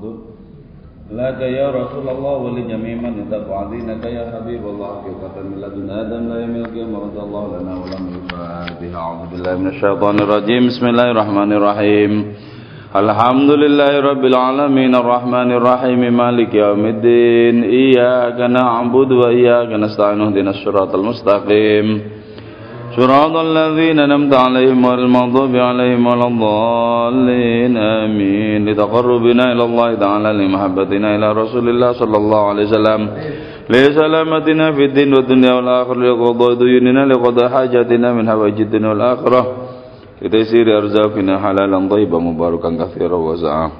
المحضور لك يا رسول الله ولجميع من اتبع دينك يا حبيب الله حقيقة من لدن آدم لا يوم القيامة رضي الله لنا ولم بها أعوذ بالله من الشيطان الرجيم بسم الله الرحمن الرحيم الحمد لله رب العالمين الرحمن الرحيم مالك يوم الدين إياك نعبد وإياك نستعين اهدنا الصراط المستقيم صراط الذين نمت عليهم والمغضوب عليهم ولا الضالين آمين. لتقربنا إلى الله تعالى لمحبتنا إلى رسول الله صلى الله عليه وسلم لسلامتنا في الدين والدنيا والآخرة لقضاء ديوننا لقضاء حاجاتنا من حوائج الدنيا والآخرة. لتيسير أرزاقنا حلالا طيبا مباركا كثيرا وسعا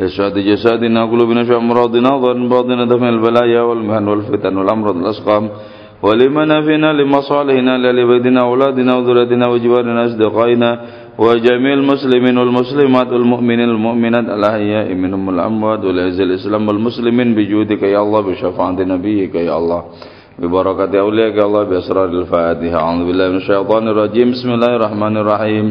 إرشاد جسادنا قلوبنا في أمراضنا ظن باطنا دفع البلايا والمهن والفتن والأمراض الأسقام ولمن فينا لمصالحنا لبيتنا أولادنا وذريتنا وجوارنا أصدقائنا وجميع المسلمين والمسلمات والمؤمنين والمؤمنات الأحياء منهم الأموات والعز الإسلام والمسلمين بجودك يا الله بشفاعة نبيك يا الله ببركة أولياءك يا الله بأسرار الفاتحة. أعوذ بالله من الشيطان الرجيم. بسم الله الرحمن الرحيم.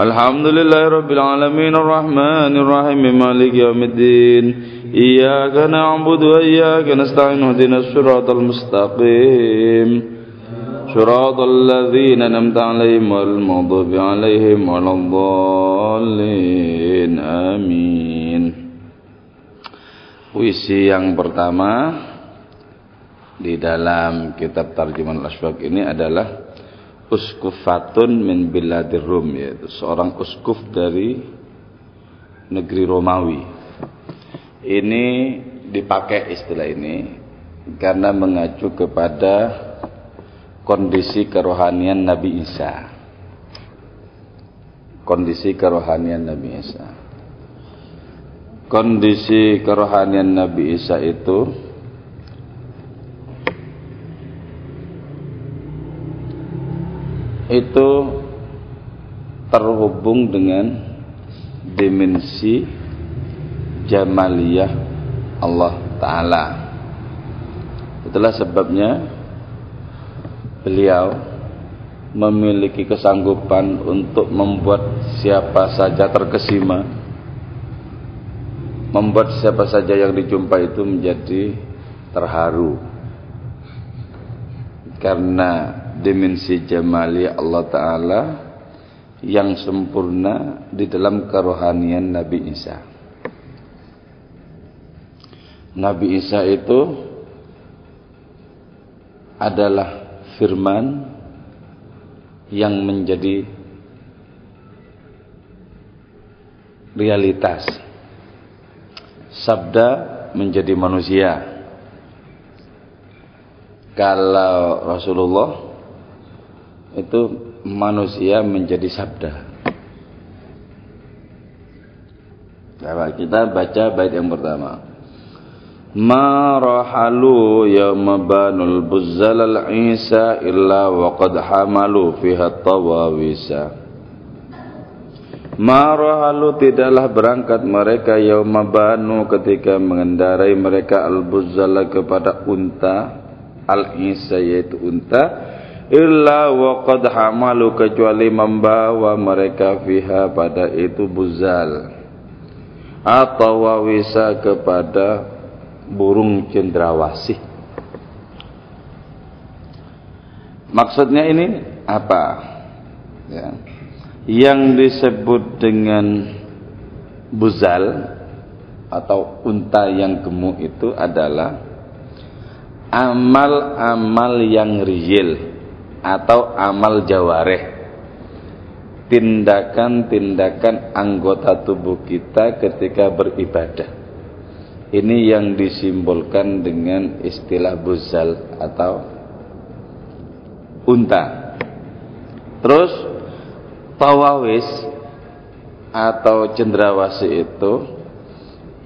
الحمد لله رب العالمين الرحمن الرحيم. مالك يوم الدين. إياك نعبد وإياك نستعين اهدنا الصراط المستقيم صراط الذين نمت عليهم والمغضوب عليهم ولا الضالين آمين Puisi yang pertama di dalam kitab Tarjuman Asbab ini adalah Uskufatun min Biladir Rum yaitu seorang uskuf dari negeri Romawi. Ini dipakai istilah ini karena mengacu kepada kondisi kerohanian Nabi Isa. Kondisi kerohanian Nabi Isa. Kondisi kerohanian Nabi Isa itu itu terhubung dengan dimensi jamaliyah Allah Ta'ala itulah sebabnya beliau memiliki kesanggupan untuk membuat siapa saja terkesima membuat siapa saja yang dijumpai itu menjadi terharu karena dimensi jamali Allah Ta'ala yang sempurna di dalam kerohanian Nabi Isa. Nabi Isa itu adalah firman yang menjadi realitas. Sabda menjadi manusia. Kalau Rasulullah itu manusia menjadi sabda. Coba kita baca bait yang pertama. Yawma banul buzzal al-isa illa wa qad hamalu fiha tawawisa. Ma rahalu tidaklah berangkat mereka yawma banu ketika mengendarai mereka al-buzzal kepada unta al-isa yaitu unta illa wa qad hamalu kecuali membawa mereka fiha pada itu buzal atau wawisa kepada burung cendrawasih. Maksudnya ini apa? Ya. yang disebut dengan buzal atau unta yang gemuk itu adalah amal-amal yang real atau amal jawareh. Tindakan-tindakan anggota tubuh kita ketika beribadah ini yang disimbolkan dengan istilah buzal atau unta terus tawawis atau cendrawasi itu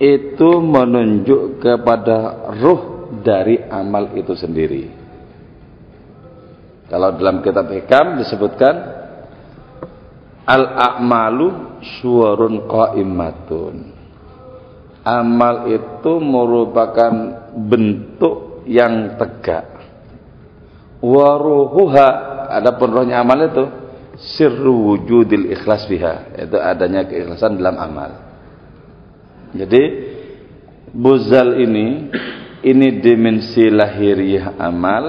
itu menunjuk kepada ruh dari amal itu sendiri kalau dalam kitab Hikam disebutkan al-a'malu suwarun qaimatun. Amal itu merupakan bentuk yang tegak. Waruhuha adapun rohnya amal itu sirru wujudil ikhlas biha itu adanya keikhlasan dalam amal Jadi buzal ini ini dimensi lahiriah amal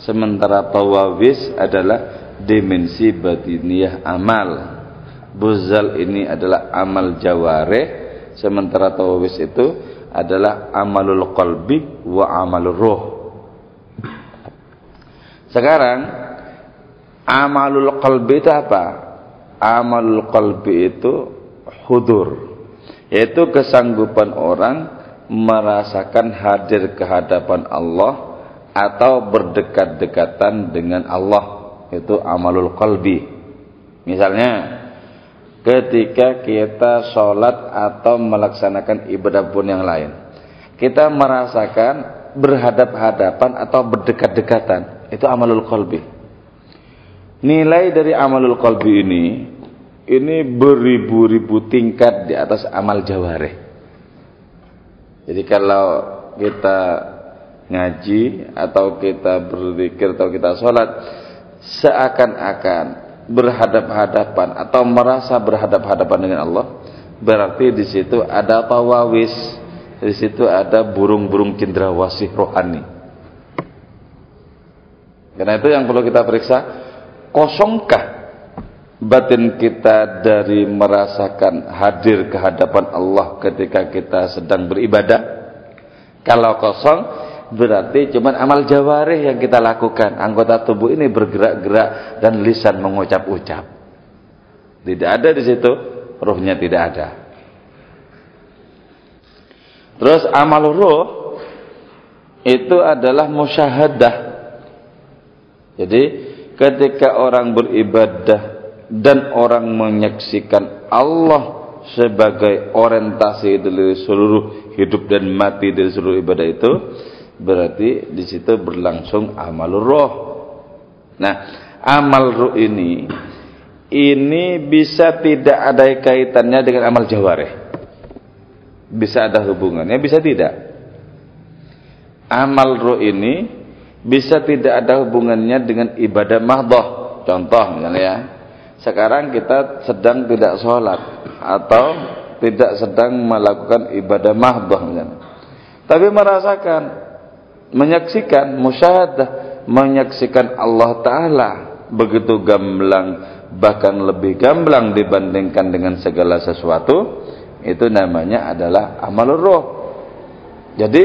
sementara tawawis adalah dimensi batiniah amal. Buzal ini adalah amal jawareh sementara tawawis itu adalah amalul qalbi wa amalul ruh. Sekarang amalul qalbi itu apa? Amalul qalbi itu hudur. Yaitu kesanggupan orang merasakan hadir ke hadapan Allah atau berdekat-dekatan dengan Allah. Itu amalul qalbi. Misalnya ketika kita sholat atau melaksanakan ibadah pun yang lain. Kita merasakan berhadap-hadapan atau berdekat-dekatan. Itu amalul qalbi. Nilai dari amalul qalbi ini, ini beribu-ribu tingkat di atas amal jawareh. Jadi kalau kita ngaji atau kita berzikir atau kita sholat, seakan-akan berhadap-hadapan atau merasa berhadap-hadapan dengan Allah, berarti di situ ada tawawis, di situ ada burung-burung cendrawasih rohani. Karena itu yang perlu kita periksa, kosongkah batin kita dari merasakan hadir ke hadapan Allah ketika kita sedang beribadah? Kalau kosong, berarti cuma amal jawarih yang kita lakukan. Anggota tubuh ini bergerak-gerak dan lisan mengucap-ucap. Tidak ada di situ, ruhnya tidak ada. Terus amal ruh itu adalah musyahadah. Jadi ketika orang beribadah dan orang menyaksikan Allah sebagai orientasi dari seluruh hidup dan mati dari seluruh ibadah itu, berarti di situ berlangsung amal roh. Nah, amal roh ini ini bisa tidak ada kaitannya dengan amal jawareh. Bisa ada hubungannya, bisa tidak. Amal roh ini bisa tidak ada hubungannya dengan ibadah mahdoh. Contoh misalnya ya, sekarang kita sedang tidak sholat atau tidak sedang melakukan ibadah mahdoh. Tapi merasakan menyaksikan musyahadah menyaksikan Allah taala. Begitu gamblang bahkan lebih gamblang dibandingkan dengan segala sesuatu itu namanya adalah amal roh. Jadi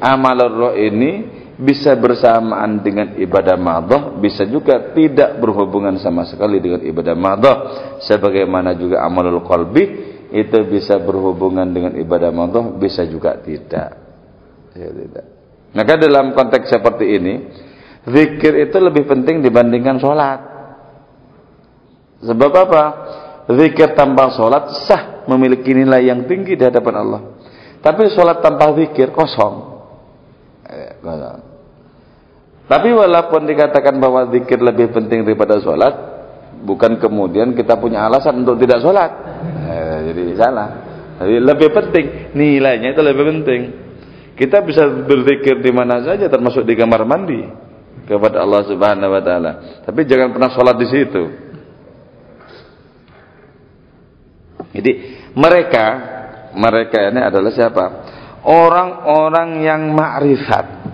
amal roh ini bisa bersamaan dengan ibadah madhah bisa juga tidak berhubungan sama sekali dengan ibadah madhah sebagaimana juga amalul qalbi itu bisa berhubungan dengan ibadah madhah bisa juga tidak. Ya, tidak maka dalam konteks seperti ini, zikir itu lebih penting dibandingkan sholat. Sebab apa? Zikir tanpa sholat sah memiliki nilai yang tinggi di hadapan Allah. Tapi sholat tanpa zikir kosong. Eh, Tapi walaupun dikatakan bahwa zikir lebih penting daripada sholat, bukan kemudian kita punya alasan untuk tidak sholat. Eh, jadi salah. Jadi lebih penting, nilainya itu lebih penting. Kita bisa berzikir di mana saja termasuk di kamar mandi kepada Allah Subhanahu wa taala. Tapi jangan pernah sholat di situ. Jadi mereka mereka ini adalah siapa? Orang-orang yang makrifat.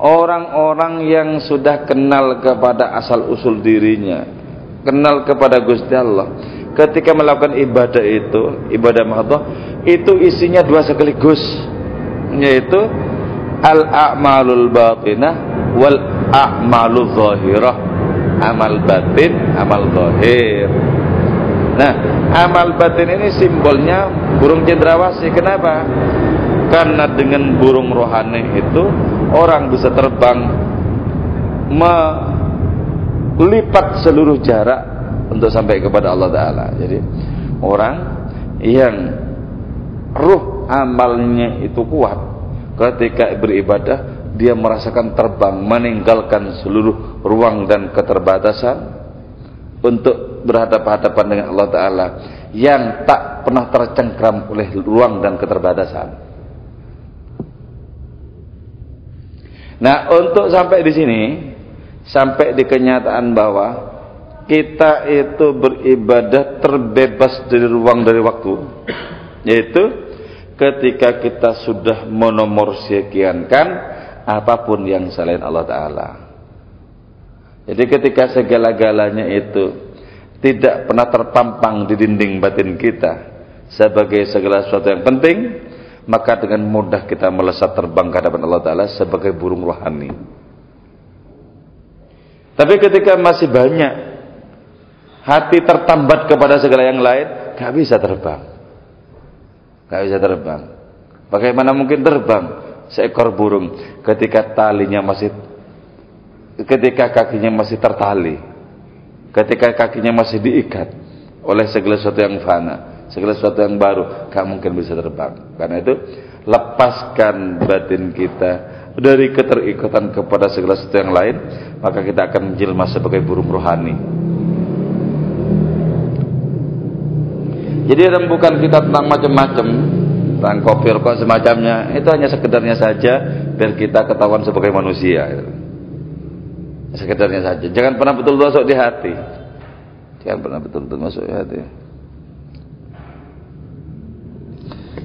Orang-orang yang sudah kenal kepada asal usul dirinya, kenal kepada Gusti Allah. Ketika melakukan ibadah itu, ibadah mahdhah, itu isinya dua sekaligus yaitu al a'malul batinah wal a'malul zahirah. Amal batin amal zahir. Nah amal batin ini simbolnya burung cendrawasih. Kenapa? Karena dengan burung rohani itu orang bisa terbang melipat seluruh jarak untuk sampai kepada Allah Ta'ala. Jadi orang yang ruh amalnya itu kuat. Ketika beribadah dia merasakan terbang meninggalkan seluruh ruang dan keterbatasan untuk berhadapan-hadapan dengan Allah Ta'ala yang tak pernah tercengkram oleh ruang dan keterbatasan. Nah untuk sampai di sini sampai di kenyataan bahwa kita itu beribadah terbebas dari ruang dari waktu yaitu ketika kita sudah menomor sekiankan apa pun yang selain Allah Ta'ala. Jadi ketika segala-galanya itu tidak pernah terpampang di dinding batin kita sebagai segala sesuatu yang penting, maka dengan mudah kita melesat terbang ke hadapan Allah Ta'ala sebagai burung rohani. Tapi ketika masih banyak hati tertambat kepada segala yang lain, gak bisa terbang. Gak bisa terbang. Bagaimana mungkin terbang seekor burung ketika talinya masih ketika kakinya masih tertali, ketika kakinya masih diikat oleh segala sesuatu yang fana, segala sesuatu yang baru, gak mungkin bisa terbang. Karena itu lepaskan batin kita dari keterikatan kepada segala sesuatu yang lain, maka kita akan menjelma sebagai burung rohani. Jadi rembukan kita tentang macam-macam, tentang kopi rokok semacamnya, itu hanya sekedarnya saja biar kita ketahuan sebagai manusia sekedarnya saja. Jangan pernah betul-betul masuk di hati. Jangan pernah betul-betul masuk di hati.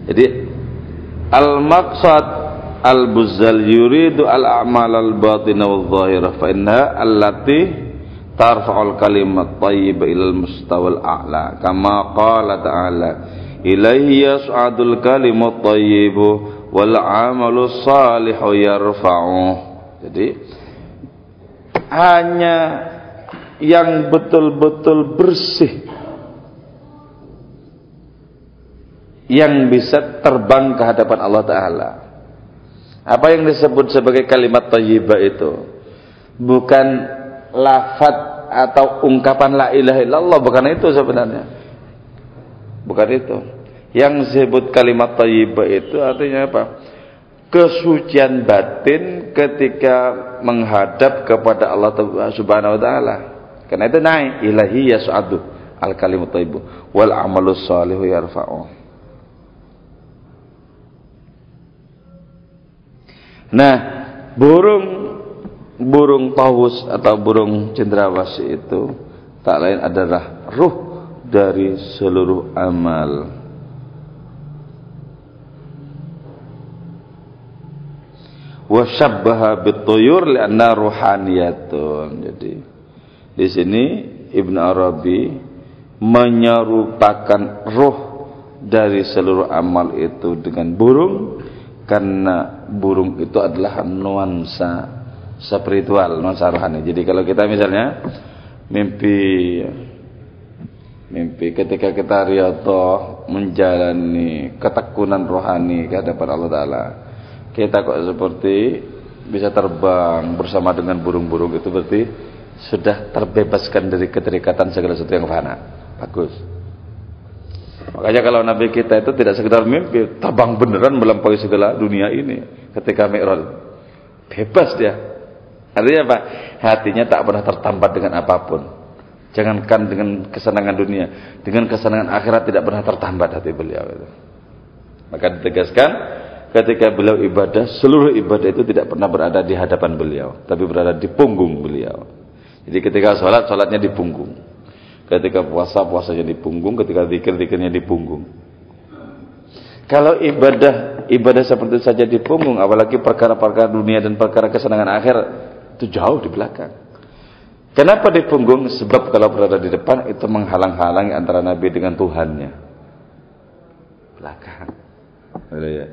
Jadi al-maqsad al-buzzal yuridu al-a'mal al-batinah wal-zahirah fa inna allati tarfa'ul kalimat thayyibah ila al-mustawal a'la. Kama qala ta'ala ilaihi yas'adul kalimat thayyibu wal 'amalu salihu yarfa'u. Jadi hanya yang betul-betul bersih yang bisa terbang ke hadapan Allah Ta'ala. Apa yang disebut sebagai kalimat tayyibah itu? Bukan lafad atau ungkapan la ilaha illallah bukan itu sebenarnya. Bukan itu. Yang disebut kalimat tayyibah itu artinya apa? Kesucian batin ketika menghadap kepada Allah Subhanahu wa taala. Karena itu naik. Ilahi yas'adu al kalimut thayyibu wal amalus salihu yarfa'u. Nah, burung burung tawus atau burung cendrawasih itu tak lain adalah ruh dari seluruh amal. wa syabbaha bituyur li'anna ruhaniyatun. Jadi di sini Ibn Arabi menyerupakan roh dari seluruh amal itu dengan burung karena burung itu adalah nuansa spiritual, nuansa rohani. Jadi kalau kita misalnya mimpi mimpi ketika kita riyadah menjalani ketekunan rohani ke hadapan Allah taala kita kok seperti bisa terbang bersama dengan burung-burung itu berarti sudah terbebaskan dari keterikatan segala sesuatu yang fana. Bagus. Makanya kalau Nabi kita itu tidak sekedar mimpi, terbang beneran melampaui segala dunia ini ketika Mi'raj. Bebas dia. Artinya apa? Hatinya tak pernah tertambat dengan apa pun. Jangankan dengan kesenangan dunia, dengan kesenangan akhirat tidak pernah tertambat hati beliau itu. Maka ditegaskan ketika beliau ibadah, seluruh ibadah itu tidak pernah berada di hadapan beliau, tapi berada di punggung beliau. Jadi ketika sholat, sholatnya di punggung. Ketika puasa, puasanya di punggung. Ketika zikir, zikirnya di punggung. Kalau ibadah, ibadah seperti saja di punggung, apalagi perkara-perkara dunia dan perkara kesenangan akhir, itu jauh di belakang. Kenapa di punggung? Sebab kalau berada di depan, itu menghalang-halangi antara Nabi dengan Tuhannya. Belakang. Ya.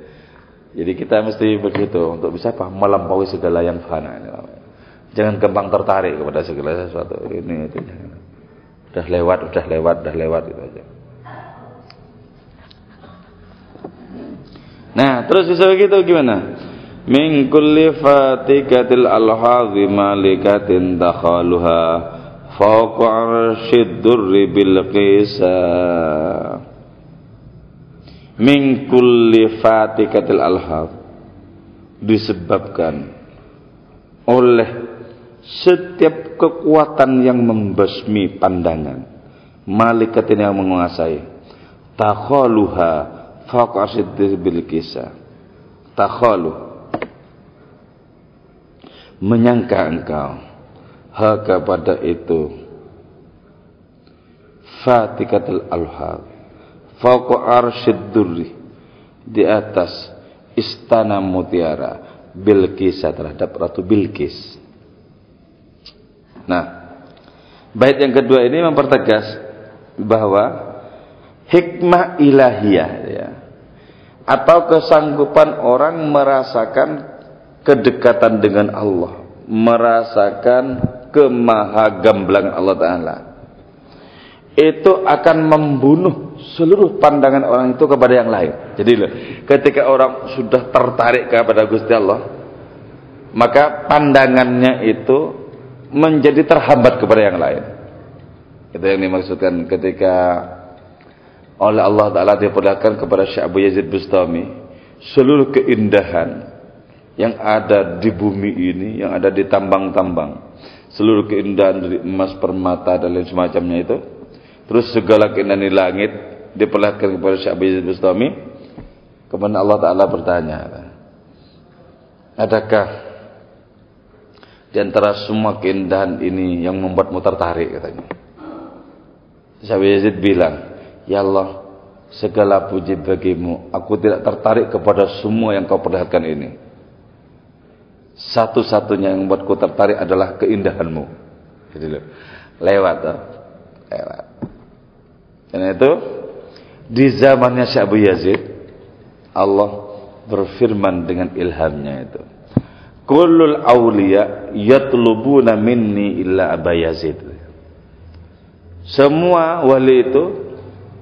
Jadi kita mesti begitu untuk bisa apa? Melampaui segala yang fana. Jangan gampang tertarik kepada segala sesuatu. Ini itu. Udah lewat, udah lewat, udah lewat itu aja. Nah, terus bisa begitu gimana? Min kulli fatikatil alhazi malikatin dakhaluha fawqa arsyid durri bil qisah min kulli fatikatil alhab disebabkan oleh setiap kekuatan yang membasmi pandangan. Malikatin yang menguasai. Takhaluha faqasid bil kisah takhalu menyangka engkau. Ha kepada itu. Fatikatul alhab. Fauqa arsyid durri. Di atas istana mutiara. Bilqis terhadap Ratu Bilqis. Nah, bait yang kedua ini mempertegas bahwa hikmah ilahiyah ya, atau kesanggupan orang merasakan kedekatan dengan Allah, merasakan kemahagamblang Allah Ta'ala itu akan membunuh seluruh pandangan orang itu kepada yang lain. Jadi ketika orang sudah tertarik kepada Gusti Allah, maka pandangannya itu menjadi terhambat kepada yang lain. Itu yang dimaksudkan ketika oleh Allah Ta'ala diperlihatkan kepada Syekh Abu Yazid Bustami seluruh keindahan yang ada di bumi ini, yang ada di tambang-tambang, seluruh keindahan dari emas, permata dan lain semacamnya itu, Terus segala keindahan di langit diperlihatkan kepada Syekh Yazid Bustami. Kemudian Allah Ta'ala bertanya. Adakah di antara semua keindahan ini yang membuatmu tertarik katanya. Syekh Yazid bilang, Ya Allah, segala puji bagimu. Aku tidak tertarik kepada semua yang kau perlihatkan ini. Satu-satunya yang membuatku tertarik adalah keindahanmu. Jadi lewat, lewat. Karena itu di zamannya Syekh Abu Yazid Allah berfirman dengan ilhamnya itu. Kullul awliya yatlubuna minni illa Abu Yazid. Semua wali itu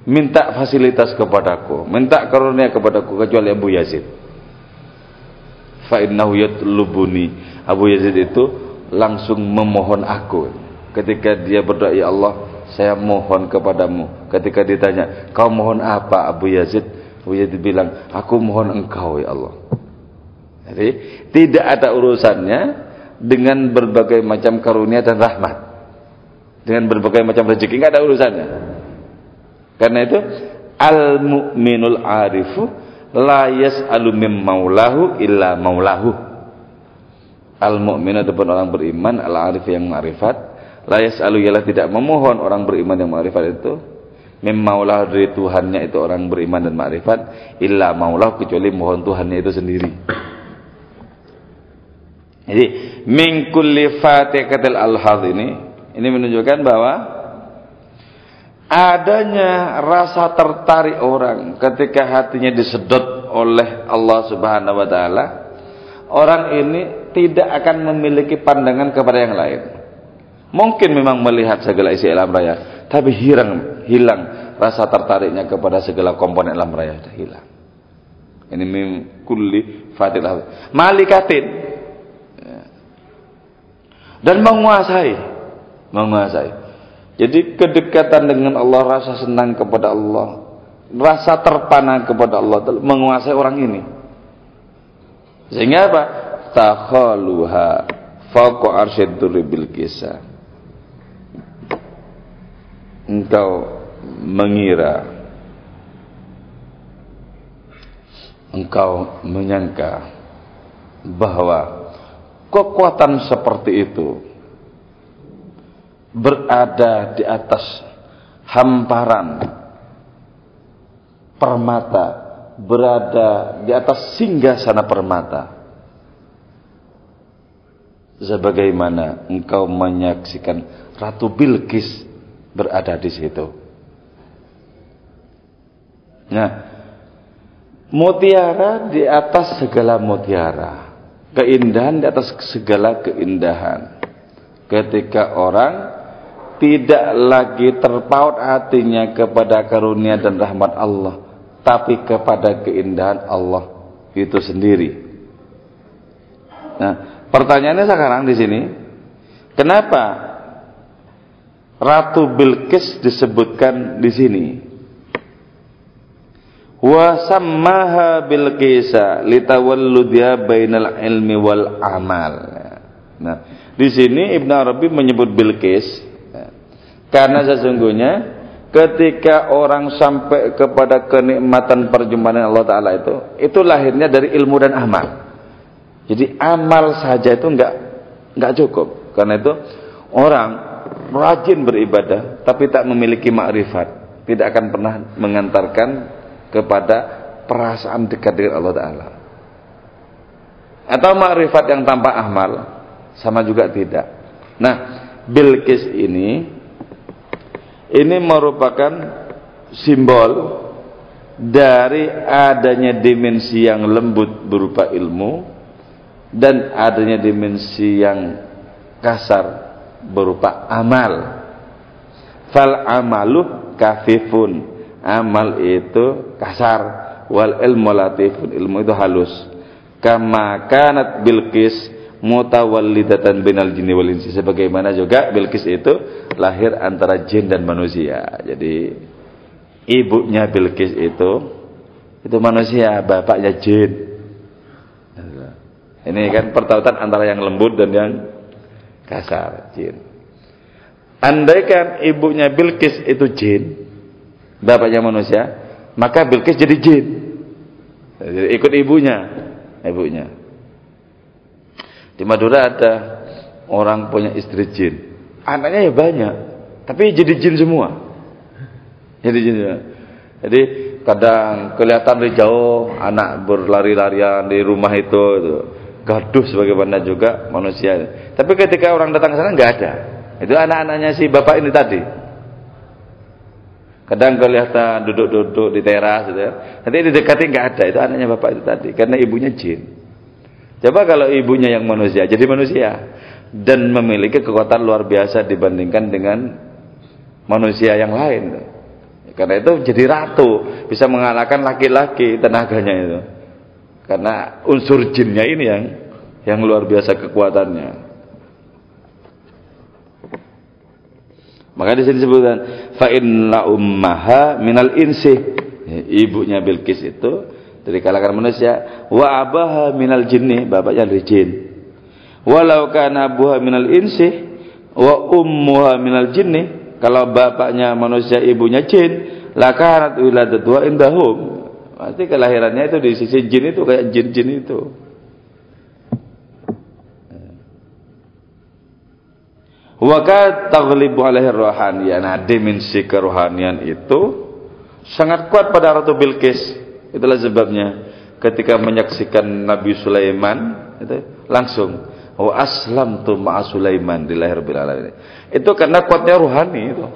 minta fasilitas kepadaku, minta karunia kepadaku kecuali Abu Yazid. Fa innahu yatlubuni. Abu Yazid itu langsung memohon aku. Ketika dia berdoa ya Allah, saya mohon kepadamu. Ketika ditanya, kau mohon apa Abu Yazid? Abu Yazid bilang, aku mohon engkau ya Allah. Jadi tidak ada urusannya dengan berbagai macam karunia dan rahmat. Dengan berbagai macam rezeki nggak ada urusannya. Karena itu al mu'minul arifu la yas'alu mim maulahu illa maulahu. Al mu'min adalah orang beriman, al arif yang ma'rifat La yas'alu ialah tidak memohon orang beriman yang ma'rifat itu maulah dari Tuhannya itu orang beriman dan ma'rifat illa maulah kecuali mohon Tuhannya itu sendiri. Jadi min kulli fatihatil al-hadh ini ini menunjukkan bahwa adanya rasa tertarik orang ketika hatinya disedot oleh Allah Subhanahu wa taala orang ini tidak akan memiliki pandangan kepada yang lain Mungkin memang melihat segala isi alam raya, tapi hilang hilang rasa tertariknya kepada segala komponen alam raya sudah hilang. Ini mim kulli fatilah malikatin ya. dan menguasai menguasai. Jadi kedekatan dengan Allah, rasa senang kepada Allah, rasa terpana kepada Allah menguasai orang ini. Sehingga apa? Takhaluha fauqa arsyid kisah engkau mengira engkau menyangka bahwa kekuatan seperti itu berada di atas hamparan permata berada di atas singgah sana permata sebagaimana engkau menyaksikan Ratu Bilqis berada di situ. Nah, mutiara di atas segala mutiara, keindahan di atas segala keindahan. Ketika orang tidak lagi terpaut hatinya kepada karunia dan rahmat Allah, tapi kepada keindahan Allah itu sendiri. Nah, pertanyaannya sekarang di sini, kenapa Ratu Bilqis disebutkan di sini. Wa sammaha Bilqisa litawalludiha bainal ilmi wal amal. Nah, di sini Ibn Arabi menyebut Bilqis karena sesungguhnya ketika orang sampai kepada kenikmatan perjumpaan Allah Taala itu, itu lahirnya dari ilmu dan amal. Jadi amal saja itu enggak enggak cukup. Karena itu orang rajin beribadah tapi tak memiliki makrifat tidak akan pernah mengantarkan kepada perasaan dekat dengan Allah Ta'ala. Atau ma'rifat yang tanpa amal, sama juga tidak. Nah, Bilqis ini, ini merupakan simbol dari adanya dimensi yang lembut berupa ilmu dan adanya dimensi yang kasar berupa amal. Fal amalu kafifun. Amal itu kasar wal ilmu latifun. Ilmu itu halus kama kanat Bilqis mutawallidatan binal jinni wal insi sebagaimana juga Bilqis itu lahir antara jin dan manusia. Jadi ibunya Bilqis itu itu manusia, bapaknya jin. Ini kan pertautan antara yang lembut dan yang kasar, jin. Andaikan ibunya Bilqis itu jin, bapaknya manusia, maka Bilqis jadi jin. Jadi ikut ibunya ibunya. Di Madura ada orang punya istri jin. Anaknya ya banyak, tapi jadi jin semua. Jadi jin semua. Jadi kadang kelihatan dari jauh anak berlari-larian di rumah itu, itu. gaduh sebagaimana juga manusia. Tapi ketika orang datang ke sana nggak ada. Itu anak-anaknya si bapak ini tadi. Kadang kelihatan duduk-duduk di teras gitu ya. Nanti didekati nggak ada, itu anaknya bapak itu tadi karena ibunya jin. Coba kalau ibunya yang manusia, jadi manusia dan memiliki kekuatan luar biasa dibandingkan dengan manusia yang lain. Karena itu jadi ratu, bisa mengalahkan laki-laki tenaganya itu. Karena unsur jinnya ini yang yang luar biasa kekuatannya. Maka di sini disebutkan fa inna ummaha minal insi. Ya, ibunya Bilqis itu dari kalangan manusia, wa abaha minal jinni, bapaknya dari jin. Walau kana abuha minal insi wa ummuha minal jinni, kalau bapaknya manusia, ibunya jin, lakanat wiladatu indahum. Pasti kelahirannya itu di sisi jin itu kayak jin-jin itu. Waka taglibu alaihi rohanian. Nah, dimensi kerohanian itu sangat kuat pada Ratu Bilqis. Itulah sebabnya ketika menyaksikan Nabi Sulaiman itu langsung wa aslam tu ma'a Sulaiman di lahir alamin. Itu karena kuatnya rohani itu.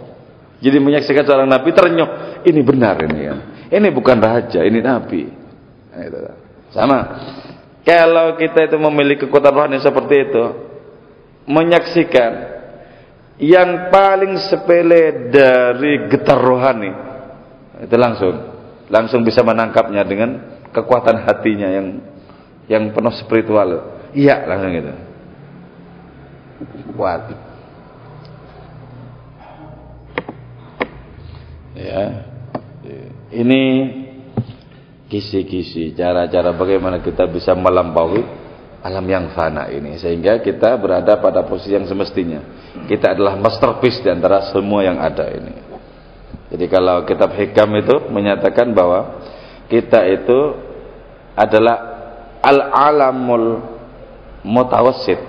Jadi menyaksikan seorang nabi ternyok, ini benar ini kan. Ini bukan raja, ini nabi. Nah. Sama. Kalau kita itu memiliki kekuatan rohani seperti itu, menyaksikan yang paling sepele dari getar rohani itu langsung langsung bisa menangkapnya dengan kekuatan hatinya yang yang penuh spiritual iya langsung itu kuat ya ini kisi-kisi cara-cara bagaimana kita bisa melampaui alam yang fana ini sehingga kita berada pada posisi yang semestinya kita adalah masterpiece di antara semua yang ada ini. Jadi kalau kitab hikam itu menyatakan bahwa kita itu adalah al-alamul mutawassit.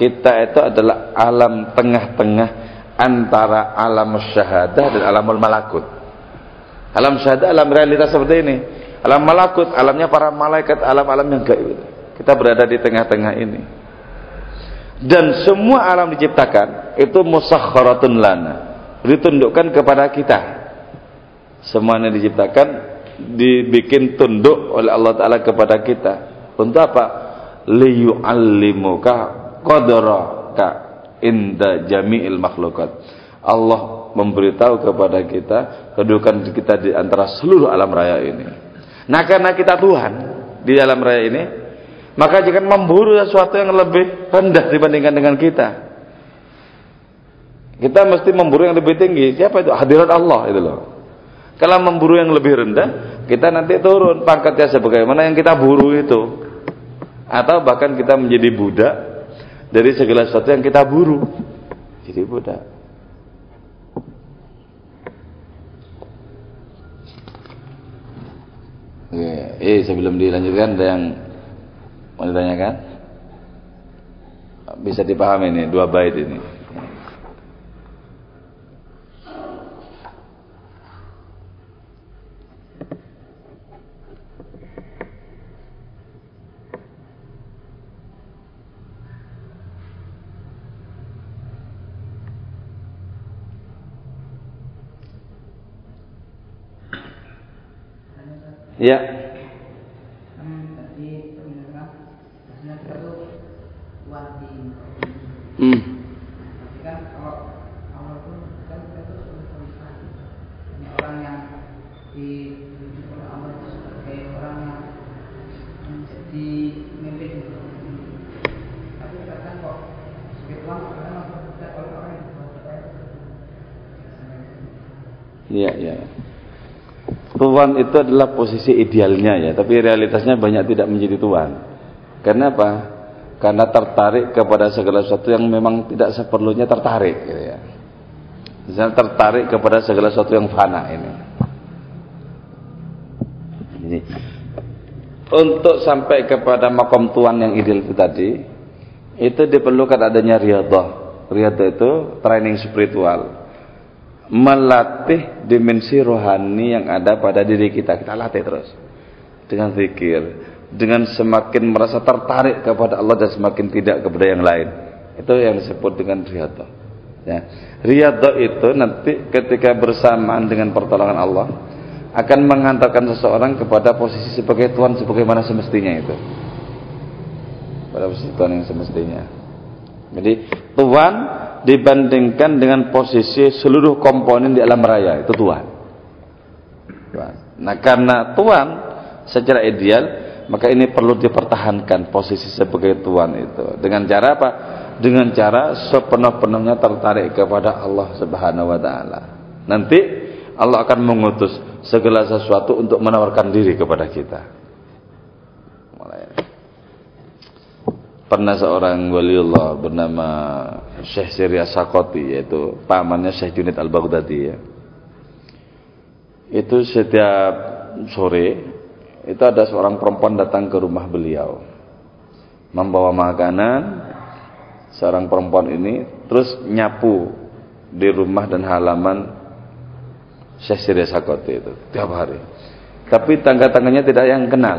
Kita itu adalah alam tengah-tengah antara alam syahadah dan alamul malakut. Alam syahadah alam realitas seperti ini. Alam malakut, alamnya para malaikat, alam-alam yang gaib. Kita berada di tengah-tengah ini dan semua alam diciptakan itu musakharatun lana ditundukkan kepada kita semuanya diciptakan dibikin tunduk oleh Allah taala kepada kita untuk apa liyuallimuka qadraka inda jami'il makhlukat Allah memberitahu kepada kita kedudukan kita di antara seluruh alam raya ini nah karena kita Tuhan di alam raya ini maka jangan memburu sesuatu yang lebih rendah dibandingkan dengan kita. Kita mesti memburu yang lebih tinggi. Siapa itu? Hadirat Allah itu loh. Kalau memburu yang lebih rendah, kita nanti turun pangkatnya sebagaimana yang kita buru itu. Atau bahkan kita menjadi budak dari segala sesuatu yang kita buru. Jadi budak. Eh, sebelum dilanjutkan ada yang Mau ditanyakan? Bisa dipahami ini dua bait ini. Ya. Hmm. Tuan itu adalah posisi idealnya ya, tapi realitasnya banyak tidak menjadi tuan. Karena apa? Karena tertarik kepada segala sesuatu yang memang tidak seperlunya tertarik gitu ya. Misalnya tertarik kepada segala sesuatu yang fana ini. Ini untuk sampai kepada makom tuan yang ideal itu tadi, itu diperlukan adanya riyadhah. Riyadhah itu training spiritual melatih dimensi rohani yang ada pada diri kita. Kita latih terus dengan zikir, dengan semakin merasa tertarik kepada Allah dan semakin tidak kepada yang lain. Itu yang disebut dengan riyadhah. Ya. Riyadhah itu nanti ketika bersamaan dengan pertolongan Allah akan mengantarkan seseorang kepada posisi sebagai Tuhan sebagaimana semestinya itu. Pada posisi Tuhan yang semestinya. Jadi Tuhan dibandingkan dengan posisi seluruh komponen di alam raya itu Tuhan. Nah karena Tuhan secara ideal maka ini perlu dipertahankan posisi sebagai Tuhan itu dengan cara apa? Dengan cara sepenuh-penuhnya tertarik kepada Allah Subhanahu wa taala. Nanti Allah akan mengutus segala sesuatu untuk menawarkan diri kepada kita. Pernah seorang waliullah bernama Syekh Sirya Sakoti yaitu pamannya Syekh Junid Al-Baghdadi ya. Itu setiap sore itu ada seorang perempuan datang ke rumah beliau membawa makanan seorang perempuan ini terus nyapu di rumah dan halaman Syekh Sirya Sakoti itu tiap hari. Tapi tangga-tangganya tidak yang kenal.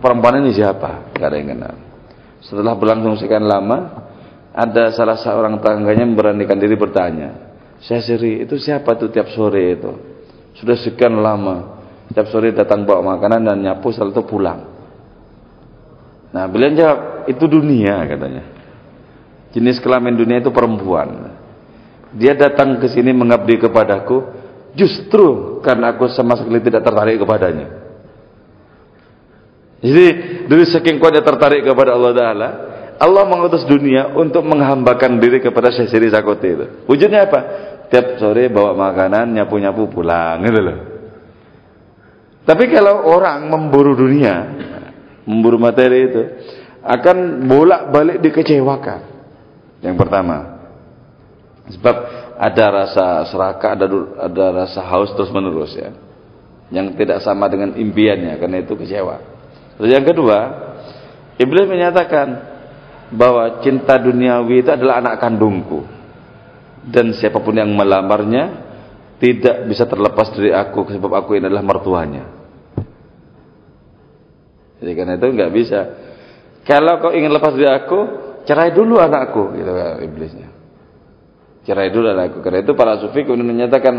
Perempuan ini siapa? Tidak ada yang kenal. Setelah berlangsung sekian lama, ada salah seorang tangganya memberanikan diri bertanya, saya siri itu siapa tuh tiap sore itu? Sudah sekian lama, tiap sore datang bawa makanan dan nyapu setelah itu pulang. Nah beliau jawab, itu dunia katanya. Jenis kelamin dunia itu perempuan. Dia datang ke sini mengabdi kepadaku, justru karena aku sama sekali tidak tertarik kepadanya. Jadi dari saking kuatnya tertarik kepada Allah Taala, Allah mengutus dunia untuk menghambakan diri kepada Syekh Siri Sakoti itu. Wujudnya apa? Tiap sore bawa makanan, nyapu-nyapu pulang, gitu loh. Tapi kalau orang memburu dunia, memburu materi itu, akan bolak-balik dikecewakan. Yang pertama, sebab ada rasa serakah, ada ada rasa haus terus menerus ya, yang tidak sama dengan impiannya, karena itu kecewa. Terus yang kedua, iblis menyatakan bahwa cinta duniawi itu adalah anak kandungku. Dan siapa pun yang melamarnya tidak bisa terlepas dari aku sebab aku ini adalah mertuanya. Jadi karena itu nggak bisa. Kalau kau ingin lepas dari aku, cerai dulu anakku, gitu kan iblisnya. Cerai dulu anakku. Karena itu para sufi kemudian menyatakan,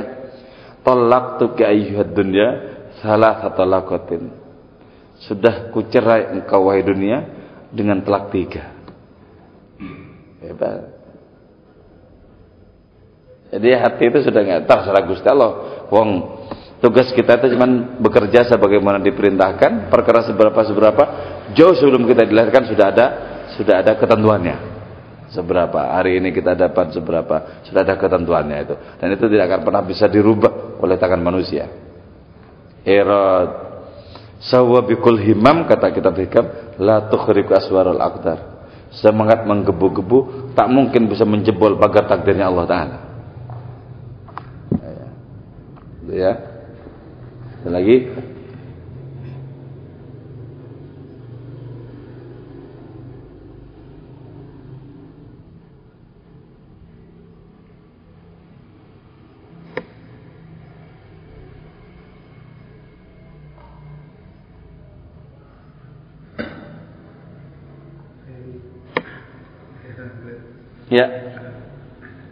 tolak tuh ke dunya salah satu lakotin sudah kucerai engkau wahai dunia dengan telak tiga. Hebat. Jadi hati itu sudah nggak terserah Gusti Allah. Wong tugas kita itu cuma bekerja sebagaimana diperintahkan, perkara seberapa seberapa. Jauh sebelum kita dilahirkan sudah ada sudah ada ketentuannya. Seberapa hari ini kita dapat seberapa sudah ada ketentuannya itu. Dan itu tidak akan pernah bisa dirubah oleh tangan manusia. Erot Sawa bikul himam kata kita hikam la tukhriku aswarul aqdar. Semangat menggebu-gebu tak mungkin bisa menjebol pagar takdirnya Allah taala. Ya. ya. Lagi Ya.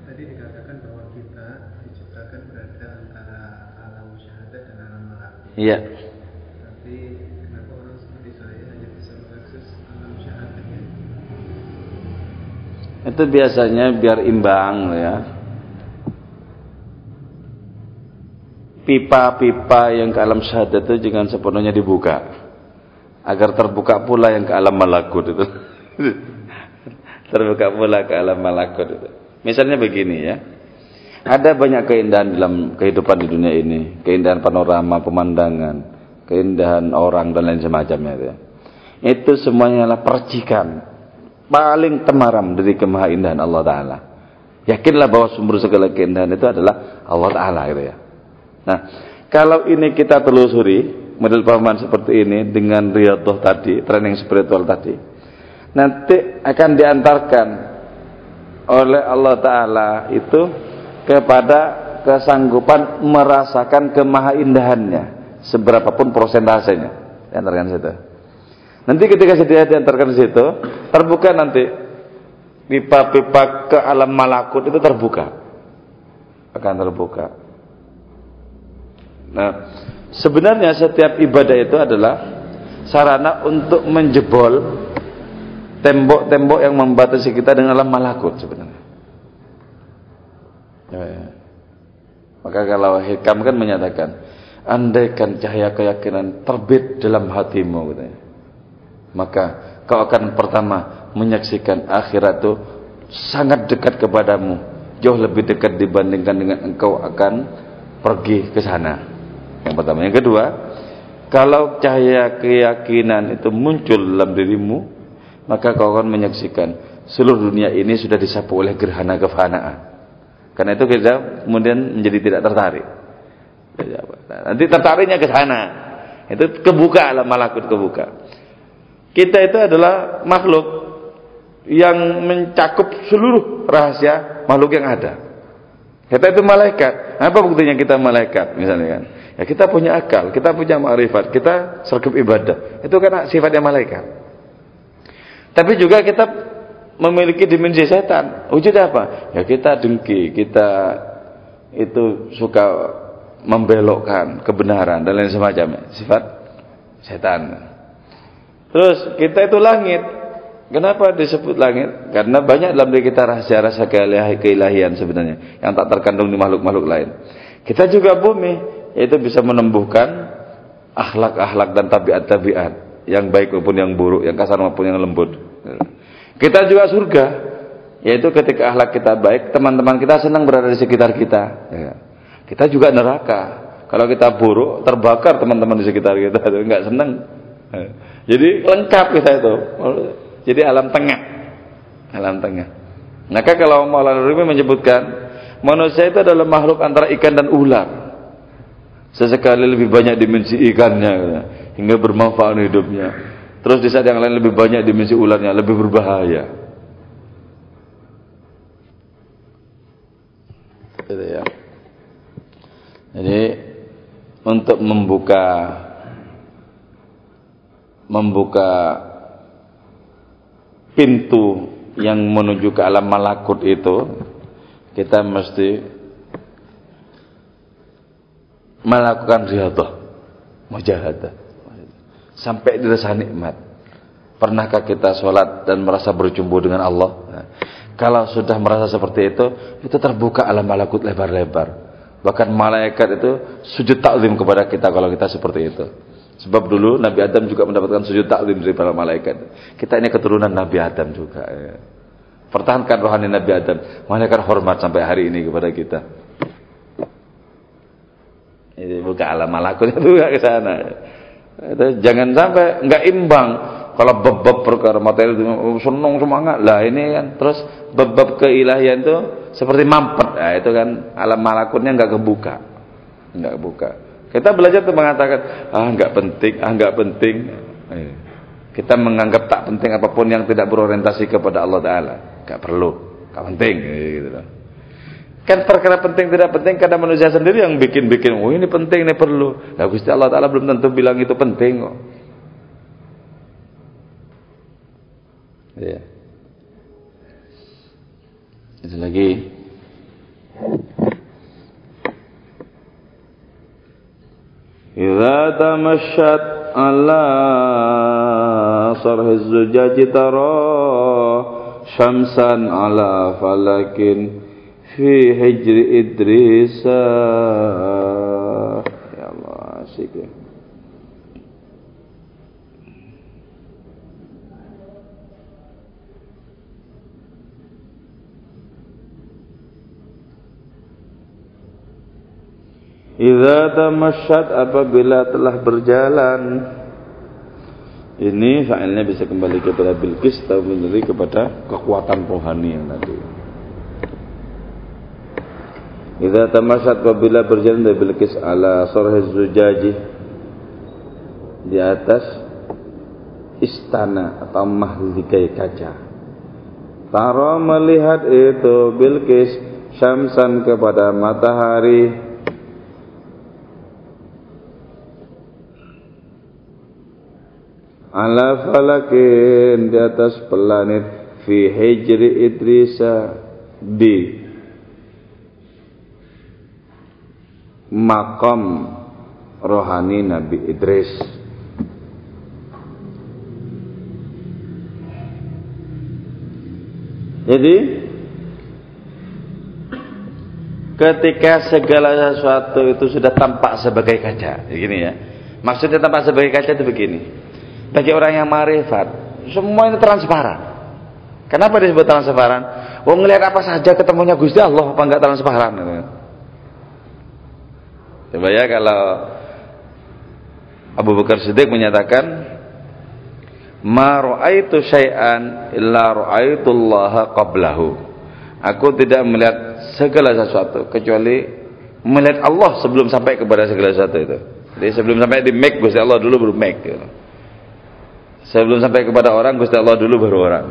Tadi dikatakan bahwa kita diciptakan berada antara alam syahadat dan alam malakut. Iya. Tapi kenapa orang seperti saya hanya bisa mengakses alam syahadatnya? Itu biasanya biar imbang ya. Pipa-pipa yang ke alam syahadat itu jangan sepenuhnya dibuka. Agar terbuka pula yang ke alam malakut itu. terbuka pula ke alam malakut itu. Misalnya begini ya. Ada banyak keindahan dalam kehidupan di dunia ini. Keindahan panorama, pemandangan, keindahan orang dan lain semacamnya itu. Ya. Itu semuanya adalah percikan paling temaram dari kemahaindahan Allah Ta'ala. Yakinlah bahwa sumber segala keindahan itu adalah Allah Ta'ala gitu ya. Nah, kalau ini kita telusuri, model pemahaman seperti ini dengan riyadhah tadi, training spiritual tadi, nanti akan diantarkan oleh Allah Ta'ala itu kepada kesanggupan merasakan kemahaindahannya seberapapun prosentasenya. Diantarkan situ. Nanti ketika dia diantarkan di situ, terbuka nanti pipa-pipa ke alam malakut itu terbuka. Akan terbuka. Nah, sebenarnya setiap ibadah itu adalah sarana untuk menjebol tembok-tembok yang membatasi kita dengan alam malakut sebenarnya. Ya, ya. Maka kalau hikam kan menyatakan, andaikan cahaya keyakinan terbit dalam hatimu, katanya maka kau akan pertama menyaksikan akhirat itu sangat dekat kepadamu jauh lebih dekat dibandingkan dengan engkau akan pergi ke sana yang pertama yang kedua kalau cahaya keyakinan itu muncul dalam dirimu maka kau akan menyaksikan seluruh dunia ini sudah disapu oleh gerhana kefanaan karena itu kita kemudian menjadi tidak tertarik nanti tertariknya ke sana itu kebuka alam malakut kebuka kita itu adalah makhluk yang mencakup seluruh rahasia makhluk yang ada. Kita itu malaikat. Apa buktinya kita malaikat misalnya kan? Ya kita punya akal, kita punya ma'rifat, kita sergap ibadah. Itu kan sifatnya malaikat. Tapi juga kita memiliki dimensi setan. Wujud apa? Ya kita dengki, kita itu suka membelokkan kebenaran dan lain semacamnya. Sifat setan. Terus kita itu langit. Kenapa disebut langit? Karena banyak dalam diri kita rahasia-rahasia keilahian sebenarnya yang tak terkandung di makhluk-makhluk lain. Kita juga bumi, yaitu bisa menumbuhkan akhlak-akhlak dan tabiat-tabiat yang baik maupun yang buruk, yang kasar maupun yang lembut. Kita juga surga, yaitu ketika akhlak kita baik, teman-teman kita senang berada di sekitar kita. Ya. Kita juga neraka. Kalau kita buruk, terbakar teman-teman di sekitar kita, enggak senang. Ya. Jadi lengkap kita itu. Jadi alam tengah. Alam tengah. Maka kalau Maulana Rumi menyebutkan manusia itu adalah makhluk antara ikan dan ular. Sesekali lebih banyak dimensi ikannya hingga bermanfaat hidupnya. Terus di saat yang lain lebih banyak dimensi ularnya, lebih berbahaya. Gitu ya. Jadi untuk membuka membuka pintu yang menuju ke alam malakut itu kita mesti melakukan riyadhah mujahadah sampai dirasa nikmat pernahkah kita sholat dan merasa berjumpa dengan Allah nah, kalau sudah merasa seperti itu itu terbuka alam malakut lebar-lebar bahkan malaikat itu sujud taklim kepada kita kalau kita seperti itu Sebab dulu Nabi Adam juga mendapatkan sujud taklim dari para malaikat. Kita ini keturunan Nabi Adam juga. Ya. Pertahankan rohani Nabi Adam. Malaikat hormat sampai hari ini kepada kita. Ini buka alam malakut itu ke sana. Itu jangan sampai nggak imbang. Kalau bab-bab perkara materi itu senang semangat lah ini kan. Terus bab-bab keilahian itu seperti mampet. Nah, itu kan alam malakutnya nggak kebuka. Nggak kebuka. Kita belajar untuk mengatakan, ah nggak penting, ah nggak penting. Eh, kita menganggap tak penting apa pun yang tidak berorientasi kepada Allah Taala, nggak perlu, nggak penting, eh, gitu loh. Kan perkara penting tidak penting karena manusia sendiri yang bikin-bikin, oh ini penting, ini perlu. Nah, Gusti Allah Ta'ala belum tentu bilang itu penting kok. Ya. Itu lagi. Idza tamasyat ala sarhi zujaji tara syamsan ala falakin fi hijri idrisa ya Allah asik ya Iza tamasyad apabila telah berjalan ini fa'ilnya bisa kembali kepada Bilqis atau kembali kepada kekuatan rohani yang tadi. Iza tamasyad apabila berjalan dari Bilqis ala sorhe zujaji di atas istana atau mahligai kaca. Taro melihat itu Bilqis syamsan kepada matahari ala falakin di atas planet fi hijri Idrisa di makam rohani Nabi Idris. Jadi ketika segala sesuatu itu sudah tampak sebagai kaca begini ya. Maksudnya tampak sebagai kaca itu begini. Bagi orang yang marifat semua ini transparan. Kenapa disebut transparan? Oh ngelihat apa saja ketemunya Gusti Allah apa enggak transparan coba ya kalau Abu Bakar Siddiq menyatakan ma ra'aitu syai'an illa ra'aitullaha qablahu aku tidak melihat segala sesuatu kecuali melihat Allah sebelum sampai kepada segala sesuatu itu jadi sebelum sampai di make Gusti Allah dulu baru make gitu. Sebelum sampai kepada orang, Gusti Allah dulu baru orang.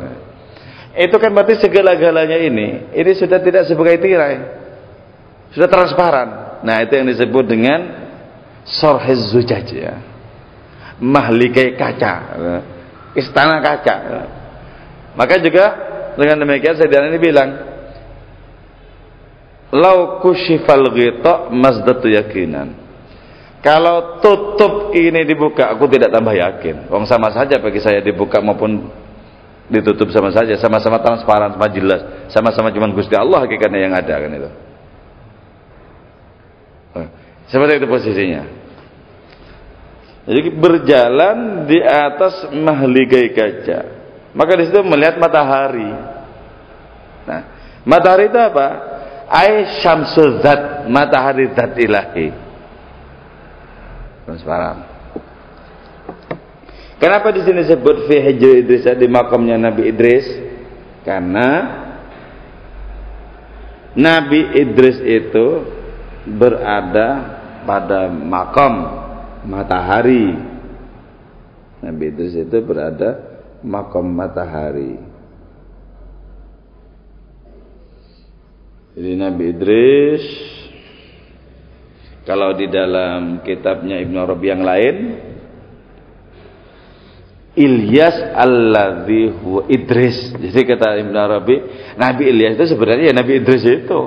Itu kan berarti segala-galanya ini, ini sudah tidak sebagai tirai. Sudah transparan. Nah, itu yang disebut dengan sorhez zujaj ya. Mahlikai kaca. Istana kaca. Maka juga dengan demikian saya ini bilang, Lau kushifal ghita mazdatu yakinan kalau tutup ini dibuka, aku tidak tambah yakin. Wong sama saja bagi saya dibuka maupun ditutup sama saja, sama-sama transparan, sama jelas, sama-sama cuma Gusti Allah hakikatnya yang ada kan itu. Seperti itu posisinya. Jadi berjalan di atas mahligai kaca. Maka di situ melihat matahari. Nah, matahari itu apa? Ai syamsul zat, matahari zat ilahi transparan. Kenapa di sini sebut fi hijri Idris di makamnya Nabi Idris? Karena Nabi Idris itu berada pada makam matahari. Nabi Idris itu berada makam matahari. Jadi Nabi Idris kalau di dalam kitabnya Ibnu Arabi yang lain Ilyas alladzi huwa Idris. Jadi kata Ibnu Arabi, Nabi Ilyas itu sebenarnya ya Nabi Idris itu.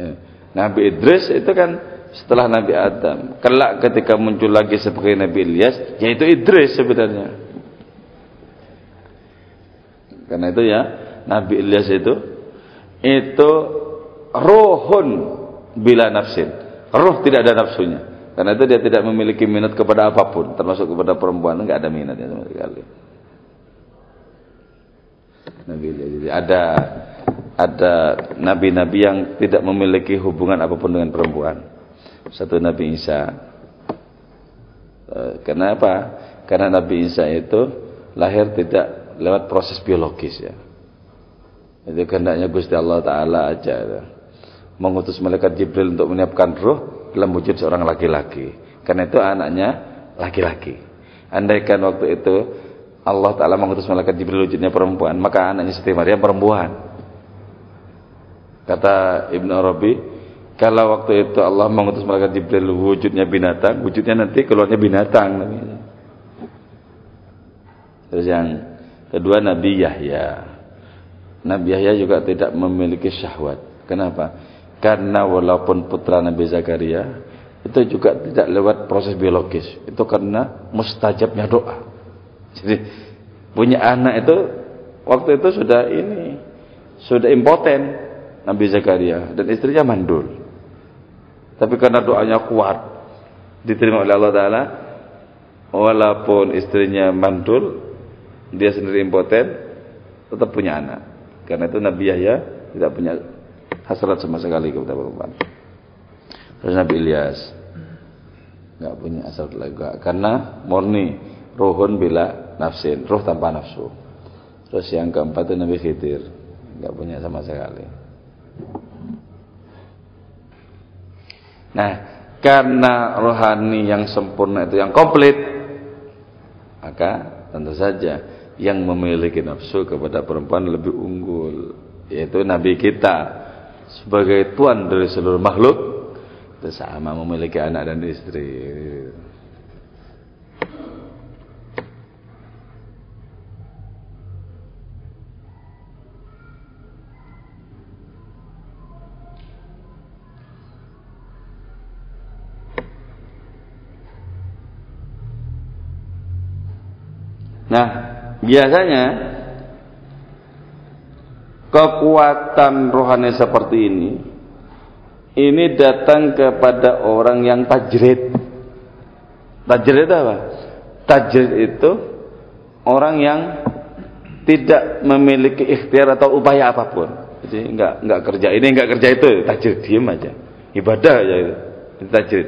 Ya. Nabi Idris itu kan setelah Nabi Adam. Kelak ketika muncul lagi sebagai Nabi Ilyas, yaitu Idris sebenarnya. Karena itu ya, Nabi Ilyas itu itu rohun bila nafsin. Roh tidak ada nafsunya. Karena itu dia tidak memiliki minat kepada apa pun, termasuk kepada perempuan enggak ada minatnya sama sekali. Nabi jadi ada ada nabi-nabi yang tidak memiliki hubungan apa pun dengan perempuan. Satu Nabi Isa. Eh, kenapa? Karena Nabi Isa itu lahir tidak lewat proses biologis ya. Itu kehendaknya Gusti Allah Taala aja. Ya mengutus malaikat Jibril untuk menyiapkan ruh dalam wujud seorang laki-laki. Karena itu anaknya laki-laki. Andaikan waktu itu Allah Ta'ala mengutus malaikat Jibril wujudnya perempuan, maka anaknya Siti Maryam perempuan. Kata Ibn Arabi, kalau waktu itu Allah mengutus malaikat Jibril wujudnya binatang, wujudnya nanti keluarnya binatang. Terus yang kedua Nabi Yahya. Nabi Yahya juga tidak memiliki syahwat. Kenapa? Karena walaupun putra Nabi Zakaria itu juga tidak lewat proses biologis. Itu karena mustajabnya doa. Jadi punya anak itu waktu itu sudah ini sudah impoten Nabi Zakaria dan istrinya mandul. Tapi karena doanya kuat diterima oleh Allah Taala, walaupun istrinya mandul, dia sendiri impoten, tetap punya anak. Karena itu Nabi Yahya tidak punya hasrat sama sekali kepada perempuan. Terus Nabi Ilyas nggak punya hasrat lagi karena murni rohun bila nafsin, roh tanpa nafsu. Terus yang keempat itu Nabi Khidir nggak punya sama sekali. Nah, karena rohani yang sempurna itu yang komplit, maka tentu saja yang memiliki nafsu kepada perempuan lebih unggul, yaitu Nabi kita sebagai tuan dari seluruh makhluk itu sama memiliki anak dan istri. Biasanya kekuatan rohani seperti ini ini datang kepada orang yang tajrid. Tajrid apa? Tajrid itu orang yang tidak memiliki ikhtiar atau upaya apa pun. Jadi enggak enggak kerja ini enggak kerja itu, tajrid diam aja. Ibadah aja itu. Itu tajrid.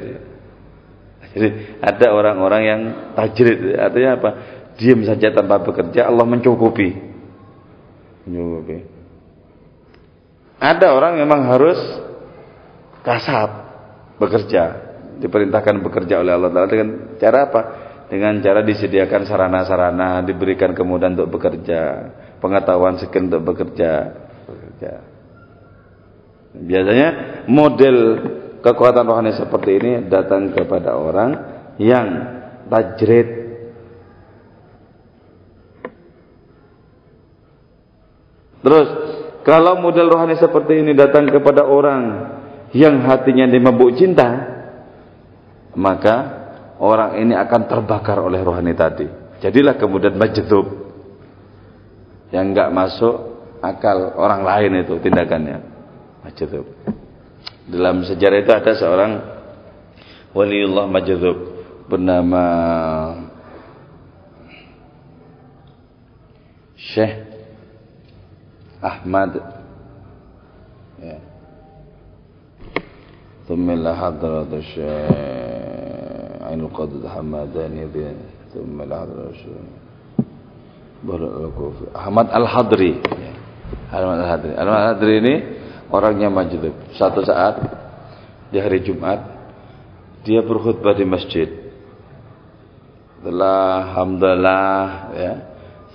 Jadi ada orang-orang yang tajrid artinya apa? Diam saja tanpa bekerja Allah mencukupi. Mencukupi. Ada orang memang harus kasab bekerja. Diperintahkan bekerja oleh Allah Taala dengan cara apa? Dengan cara disediakan sarana-sarana diberikan kemudahan untuk bekerja pengetahuan skill untuk bekerja. Bekerja. Biasanya model kekuatan rohani seperti ini datang kepada orang yang tajrid Terus kalau model rohani seperti ini datang kepada orang yang hatinya dimabuk cinta, maka orang ini akan terbakar oleh rohani tadi. Jadilah kemudian majdub yang enggak masuk akal orang lain itu tindakannya. Majdub. Dalam sejarah itu ada seorang waliullah majdub bernama Syekh Ahmad ya ثم إلى حضرة الشيخ عين القدد حماداني ثم إلى حضرة الشيخ Ahmad Al-Hadri Ahmad Al-Hadri Ahmad Al-Hadri ini orangnya majdub satu saat di hari Jumat dia berkhutbah di masjid setelah hamdalah ya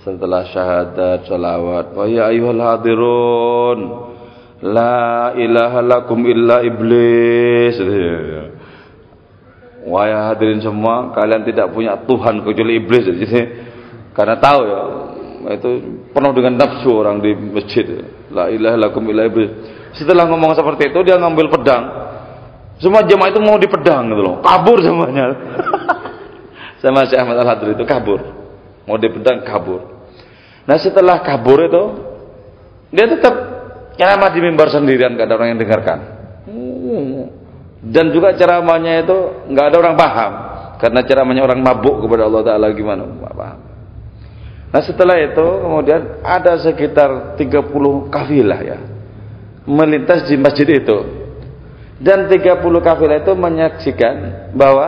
setelah syahadat salawat wa ya ayyuhal hadirun la ilaha lakum illa iblis. Wahai hadirin semua kalian tidak punya Tuhan kecuali iblis. Jadi karena tahu ya itu penuh dengan nafsu orang di masjid. La ilaha lakum illa iblis. Setelah ngomong seperti itu dia ngambil pedang. Semua jemaah itu mau dipedang gitu loh. Kabur semuanya. Sama Syekh Ahmad Al-Hadri itu kabur mau dipedang kabur Nah setelah kabur itu dia tetap ceramah di mimbar sendirian, gak ada orang yang dengarkan. Dan juga ceramahnya itu nggak ada orang paham karena ceramahnya orang mabuk kepada Allah Taala gimana? Gak paham. Nah setelah itu kemudian ada sekitar 30 kafilah ya melintas di masjid itu dan 30 kafilah itu menyaksikan bahwa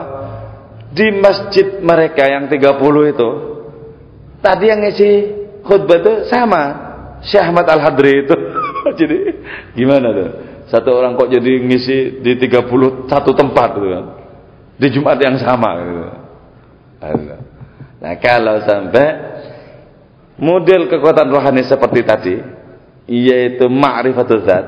di masjid mereka yang 30 itu tadi yang ngisi khutbah itu sama. Syekh Ahmad Al-Hadri itu. Jadi gimana tuh? Satu orang kok jadi ngisi di 31 tempat gitu kan. Di Jumat yang sama gitu. nah kalau sampai model kekuatan rohani seperti tadi yaitu ma'rifatul zat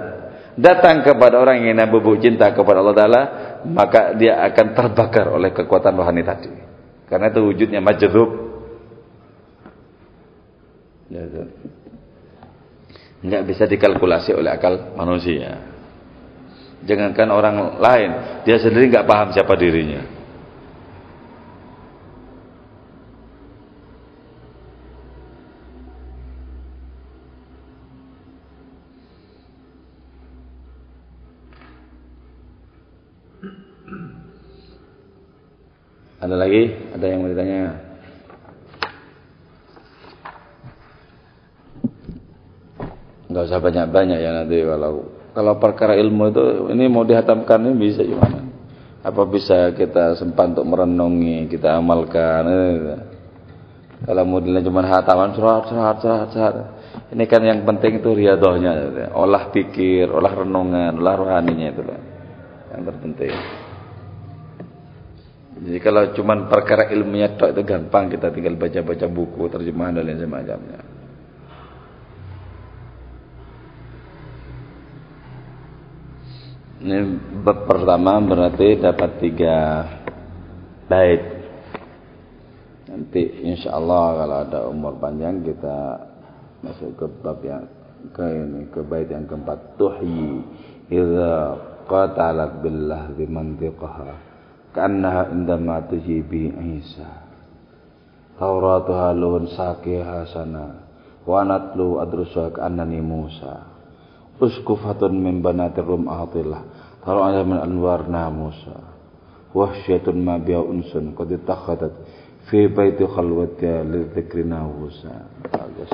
datang kepada orang yang ingin bubuk cinta kepada Allah Ta'ala maka dia akan terbakar oleh kekuatan rohani tadi. Karena itu wujudnya majdzub Ya, ya. Nggak bisa dikalkulasi oleh akal manusia. Jangankan orang lain, dia sendiri nggak paham siapa dirinya. Ada lagi? Ada yang mau ditanya? Enggak usah banyak-banyak ya nanti kalau kalau perkara ilmu itu ini mau dihatamkan ini bisa gimana? Apa bisa kita sempat untuk merenungi, kita amalkan? Eh, kalau modelnya cuma hataman surat surat surat surat. Ini kan yang penting itu riadohnya, olah pikir, olah renungan, olah rohaninya itu yang terpenting. Jadi kalau cuma perkara ilmiah itu gampang kita tinggal baca-baca buku, terjemahan dan lain semacamnya. Ini bab pertama berarti dapat tiga bait. Nanti insya Allah kalau ada umur panjang kita masuk ke bab yang ke ini ke bait yang keempat. Tuhyi idza qatalat billah bi mantiqaha kannaha indama tujibi Isa. Tauratuha luhun sakiha sana wa natlu annani Musa uskufatun min banatir rum ahatillah taruh ada min anwar namusa wahsyatun ma biya unsun qad takhadat fi baiti khalwatya li dzikri nawusa bagus.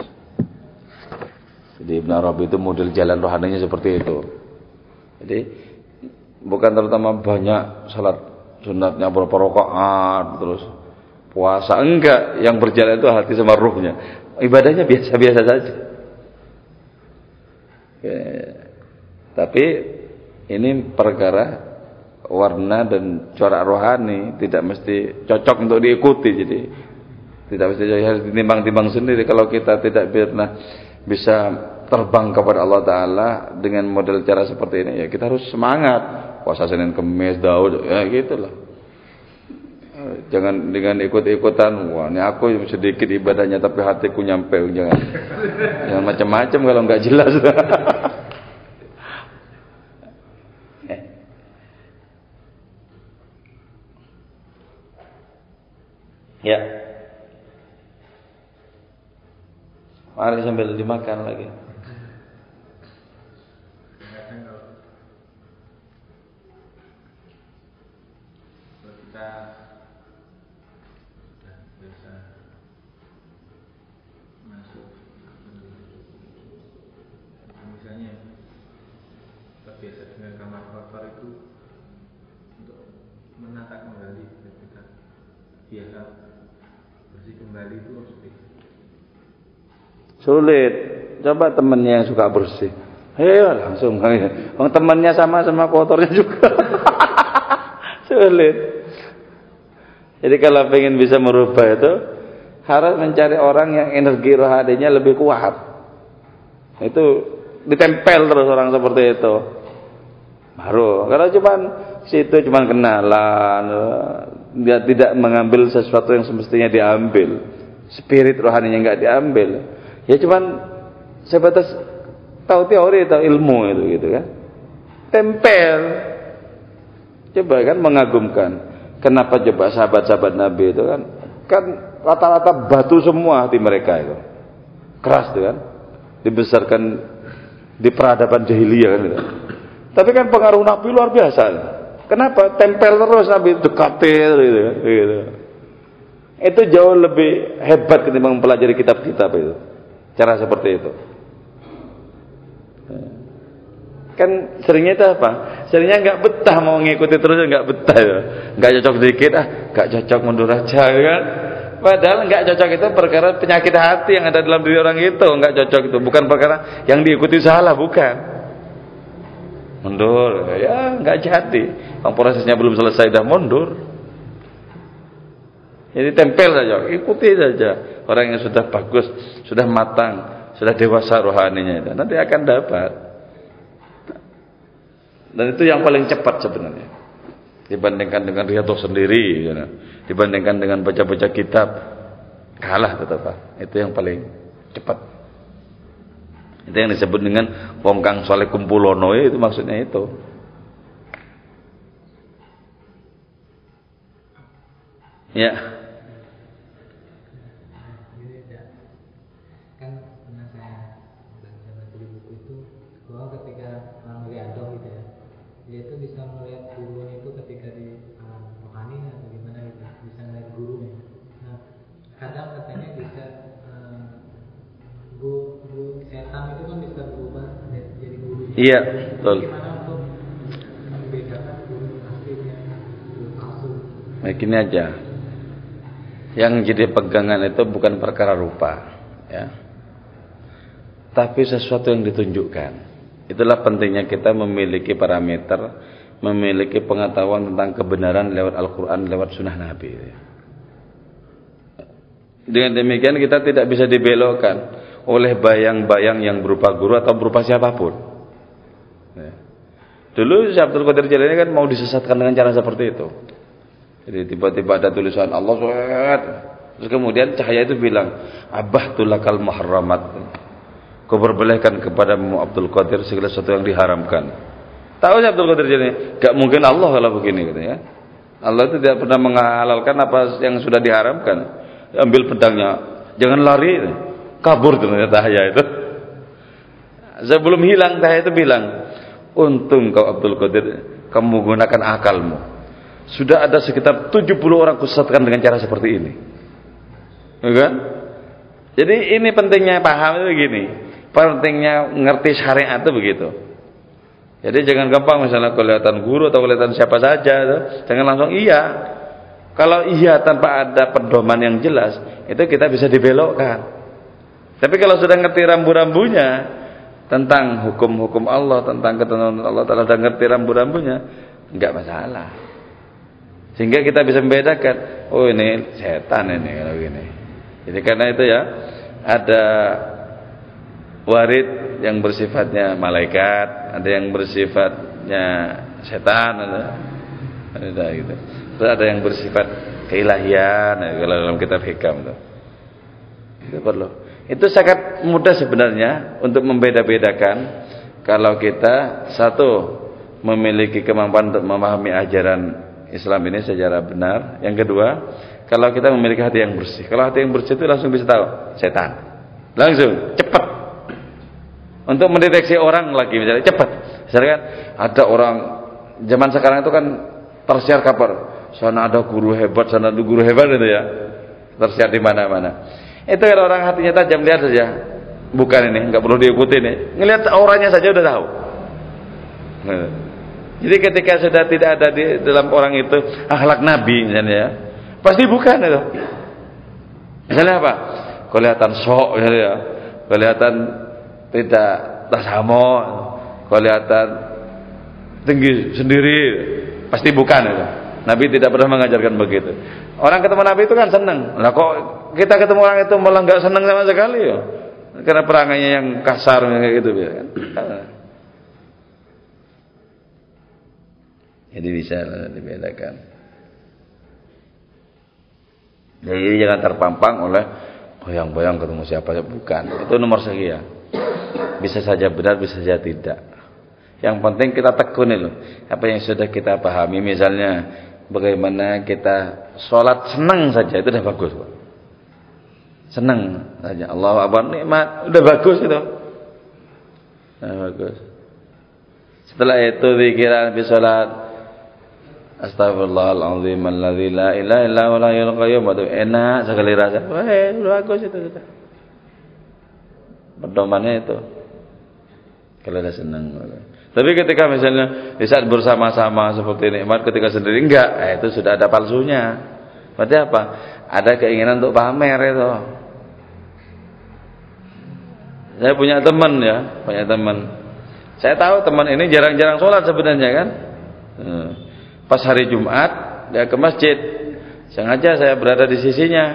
Jadi Ibn Arabi itu model jalan rohaninya seperti itu. Jadi bukan terutama banyak salat sunatnya berapa rakaat terus puasa. Enggak yang berjalan itu hati sama ruhnya. Ibadahnya biasa-biasa saja tapi ini perkara warna dan corak rohani tidak mesti cocok untuk diikuti jadi tidak mesti harus ditimbang-timbang sendiri. Kalau kita tidak pernah bisa terbang kepada Allah Taala dengan model cara seperti ini ya kita harus semangat. Puasa Senin Kemis Daud ya gitulah jangan dengan ikut-ikutan. Wah ini aku sedikit ibadahnya tapi hatiku nyampe jangan. Jangan macam-macam kalau nggak jelas. Eh. ya. Mari sambil dimakan lagi Sulit. Coba temennya yang suka bersih. Ayo langsung. Wong temannya sama sama kotornya juga. Sulit. Jadi kalau pengen bisa merubah itu harus mencari orang yang energi rohaninya lebih kuat. Itu ditempel terus orang seperti itu. Baru. Kalau cuman situ cuman kenalan, dia tidak mengambil sesuatu yang semestinya diambil. Spirit rohaninya nggak diambil Ya cuman sebatas tahu teori, tahu ilmu itu gitu kan. Tempel. Coba kan mengagumkan. Kenapa coba sahabat-sahabat Nabi itu kan kan rata-rata batu semua hati mereka itu. Keras tuh kan. Dibesarkan di peradaban jahiliyah kan gitu. Tapi kan pengaruh Nabi luar biasa. Kenapa? Tempel terus Nabi dekatin gitu, gitu. Itu jauh lebih hebat ketimbang mempelajari kitab-kitab itu. Cara seperti itu. Kan seringnya itu apa? Seringnya nggak betah mau ngikuti terus nggak betah ya. Nggak cocok dikit ah, nggak cocok mundur aja ya kan. Padahal nggak cocok itu perkara penyakit hati yang ada dalam diri orang itu nggak cocok itu. Bukan perkara yang diikuti salah, bukan. Mundur, ya nggak jadi. Yang prosesnya belum selesai dah mundur. Jadi tempel saja, ikuti saja orang yang sudah bagus, sudah matang, sudah dewasa rohaninya itu nanti akan dapat. Dan itu yang paling cepat sebenarnya. Dibandingkan dengan riyadhah sendiri, ya. dibandingkan dengan baca-baca kitab, kalah tetap. Itu yang paling cepat. Itu yang disebut dengan wong kang soleh kumpulono itu maksudnya itu. Ya. Iya, betul. Baik ini aja. Yang jadi pegangan itu bukan perkara rupa, ya. Tapi sesuatu yang ditunjukkan. Itulah pentingnya kita memiliki parameter, memiliki pengetahuan tentang kebenaran lewat Al-Quran, lewat Sunnah Nabi. Dengan demikian kita tidak bisa dibelokkan oleh bayang-bayang yang berupa guru atau berupa siapa pun. Dulu Syekh Abdul Qadir Jalani kan mau disesatkan dengan cara seperti itu. Jadi tiba-tiba ada tulisan Allah SWT. Terus kemudian cahaya itu bilang, Abah tulakal muharramat. Kau berbelehkan kepadamu Abdul Qadir segala sesuatu yang diharamkan. Tahu Syekh Abdul Qadir Jalani? Gak mungkin Allah kalau begini gitu ya. Allah itu tidak pernah menghalalkan apa yang sudah diharamkan. Ambil pedangnya, jangan lari. Kabur ternyata cahaya itu. Sebelum hilang cahaya itu bilang, untung kau Abdul Qadir, kamu menggunakan akalmu. Sudah ada sekitar 70 orang kusatkan dengan cara seperti ini. Ya kan? Jadi ini pentingnya paham itu begini. Pentingnya ngerti syariat itu begitu. Jadi jangan gampang misalnya kelihatan guru atau kelihatan siapa saja, itu. jangan langsung iya. Kalau iya tanpa ada pedoman yang jelas, itu kita bisa dibelokkan. Tapi kalau sudah ngerti rambu-rambunya tentang hukum-hukum Allah, tentang ketentuan Allah Taala dan ngerti rambu-rambunya, enggak masalah. Sehingga kita bisa membedakan, oh ini setan ini kalau gini. Jadi karena itu ya ada warid yang bersifatnya malaikat, ada yang bersifatnya setan, ada, ada gitu. Terus ada yang bersifat keilahian kalau dalam kitab hikam itu. Itu perlu. Itu sangat mudah sebenarnya untuk membeda-bedakan kalau kita satu memiliki kemampuan untuk memahami ajaran Islam ini secara benar. Yang kedua, kalau kita memiliki hati yang bersih. Kalau hati yang bersih itu langsung bisa tahu setan. Langsung, cepat. Untuk mendeteksi orang lagi misalnya cepat. Misalnya kan ada orang zaman sekarang itu kan tersiar kabar sana ada guru hebat, sana ada guru hebat itu ya. Tersiar di mana-mana. Itu kalau orang hatinya tajam lihat saja. Bukan ini, nggak perlu diikuti nih. Ngelihat orangnya saja udah tahu. Nah. Jadi ketika sudah tidak ada di dalam orang itu akhlak Nabi misalnya ya, pasti bukan itu. Misalnya apa? Kelihatan sok ya, kelihatan tidak tasamo, kelihatan tinggi sendiri, pasti bukan itu. Nabi tidak pernah mengajarkan begitu. Orang ketemu Nabi itu kan senang. Lah kok kita ketemu orang itu malah nggak senang sama sekali ya? Karena perangainya yang kasar kayak gitu ya. Jadi bisa dibedakan. Jadi jangan terpampang oleh bayang-bayang ketemu siapa bukan. Itu nomor sekian. Bisa saja benar, bisa saja tidak. Yang penting kita tekuni loh. Apa yang sudah kita pahami misalnya bagaimana kita sholat senang saja itu sudah bagus Pak. senang saja. Allah Akbar nikmat udah bagus itu. Udah bagus. Setelah itu pikiran di sholat Astagfirullahaladzim Alladzi la ilaha illa wa la qayyum. Itu enak sekali rasa Wah bagus itu sudah Pedomannya itu. Kalau ada senang tapi ketika misalnya di saat bersama-sama seperti nikmat ketika sendiri enggak, eh, itu sudah ada palsunya. Berarti apa? Ada keinginan untuk pamer itu. Saya punya teman ya, punya teman. Saya tahu teman ini jarang-jarang sholat sebenarnya kan. Eh, pas hari Jumat dia ke masjid, sengaja saya berada di sisinya.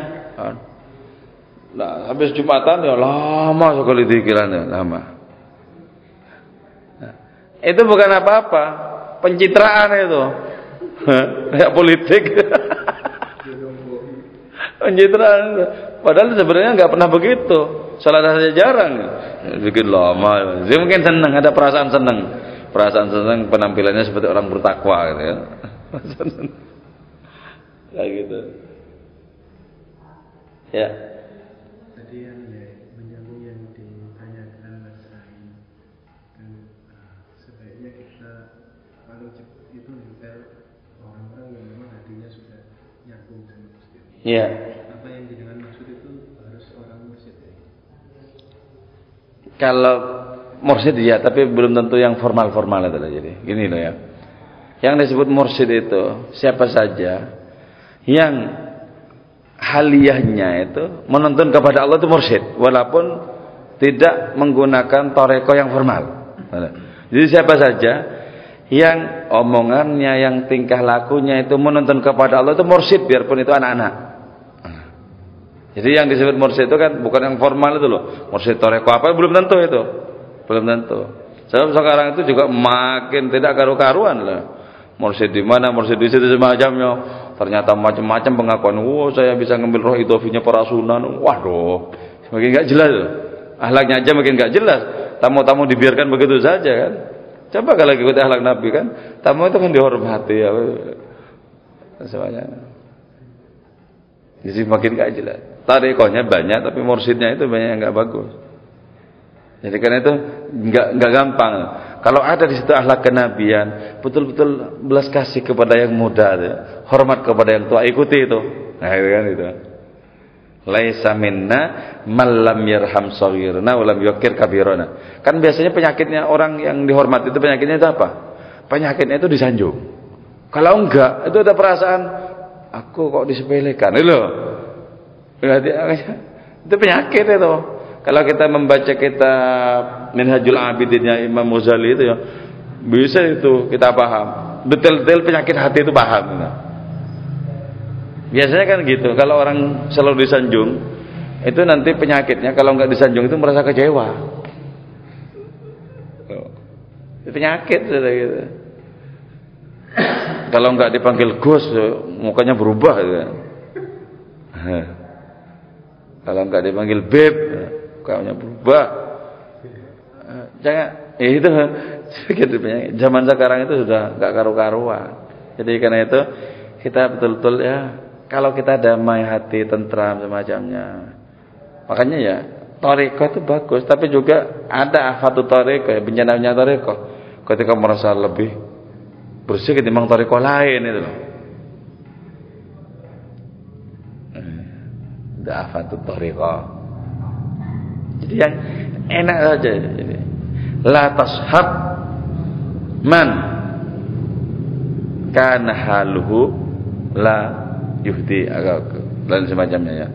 Nah, habis Jumatan ya lama sekali pikirannya, lama. Itu bukan apa-apa, pencitraan itu. Kayak politik. pencitraan. Padahal sebenarnya nggak pernah begitu. Salah saja jarang. Bikin lama. Dia mungkin senang, ada perasaan senang. Perasaan senang penampilannya seperti orang bertakwa gitu ya. Kayak gitu. Ya. Tadi yang Iya. Apa yang dengan maksud itu harus orang mursyid ya? Kalau mursyid ya, tapi belum tentu yang formal-formal itu lah jadi. Gini loh ya. Yang disebut mursyid itu siapa saja yang haliyahnya itu menuntun kepada Allah itu mursyid walaupun tidak menggunakan toreko yang formal. Jadi siapa saja yang omongannya, yang tingkah lakunya itu menuntun kepada Allah itu mursyid biarpun itu anak-anak. Jadi yang disebut mursyid itu kan bukan yang formal itu loh. Mursyid toreko apa belum tentu itu. Belum tentu. Sebab sekarang itu juga makin tidak karu-karuan lah. Mursyid di mana, mursyid di situ semacamnya. Ternyata macam-macam pengakuan. Wah, saya bisa ngambil roh idofinya para sunan. Waduh, makin gak jelas. Ahlaknya aja makin gak jelas. Tamu-tamu dibiarkan begitu saja kan. Coba kalau ikut ahlak Nabi kan, tamu itu kan dihormati ya. Semuanya. Jadi makin gak jelas. Tarikohnya banyak tapi mursidnya itu banyak yang gak bagus. Jadi karena itu nggak nggak gampang. Kalau ada di situ akhlak kenabian, betul-betul belas kasih kepada yang muda, ya. hormat kepada yang tua, ikuti itu. Nah itu kan itu. Laisa minna malam yarham saghirna wa lam yukir kabirana. Kan biasanya penyakitnya orang yang dihormati itu penyakitnya itu apa? Penyakitnya itu disanjung. Kalau enggak, itu ada perasaan aku kok disepelekan. Itu loh. Itu penyakit itu. Kalau kita membaca kitab Minhajul Abidinnya Imam Muzali itu ya, bisa itu kita paham. Detail-detail penyakit hati itu paham. Nah. Biasanya kan gitu. Kalau orang selalu disanjung, itu nanti penyakitnya kalau nggak disanjung itu merasa kecewa. Itu penyakit sudah gitu. Kalau nggak dipanggil Gus, mukanya berubah gitu. Kalau nggak dipanggil Beb, mukanya berubah. Jangan, ya itu gitu Zaman sekarang itu sudah nggak karu-karuan. Jadi karena itu kita betul-betul ya kalau kita damai hati, tentram semacamnya. Makanya ya toriko itu bagus, tapi juga ada afatu toriko ya bencananya toriko. Ketika merasa lebih bersih ketimbang toriko lain itu loh. Ada afatu toriko. Jadi yang enak saja. La tashab man kana haluhu la yuhdi dan semacamnya ya.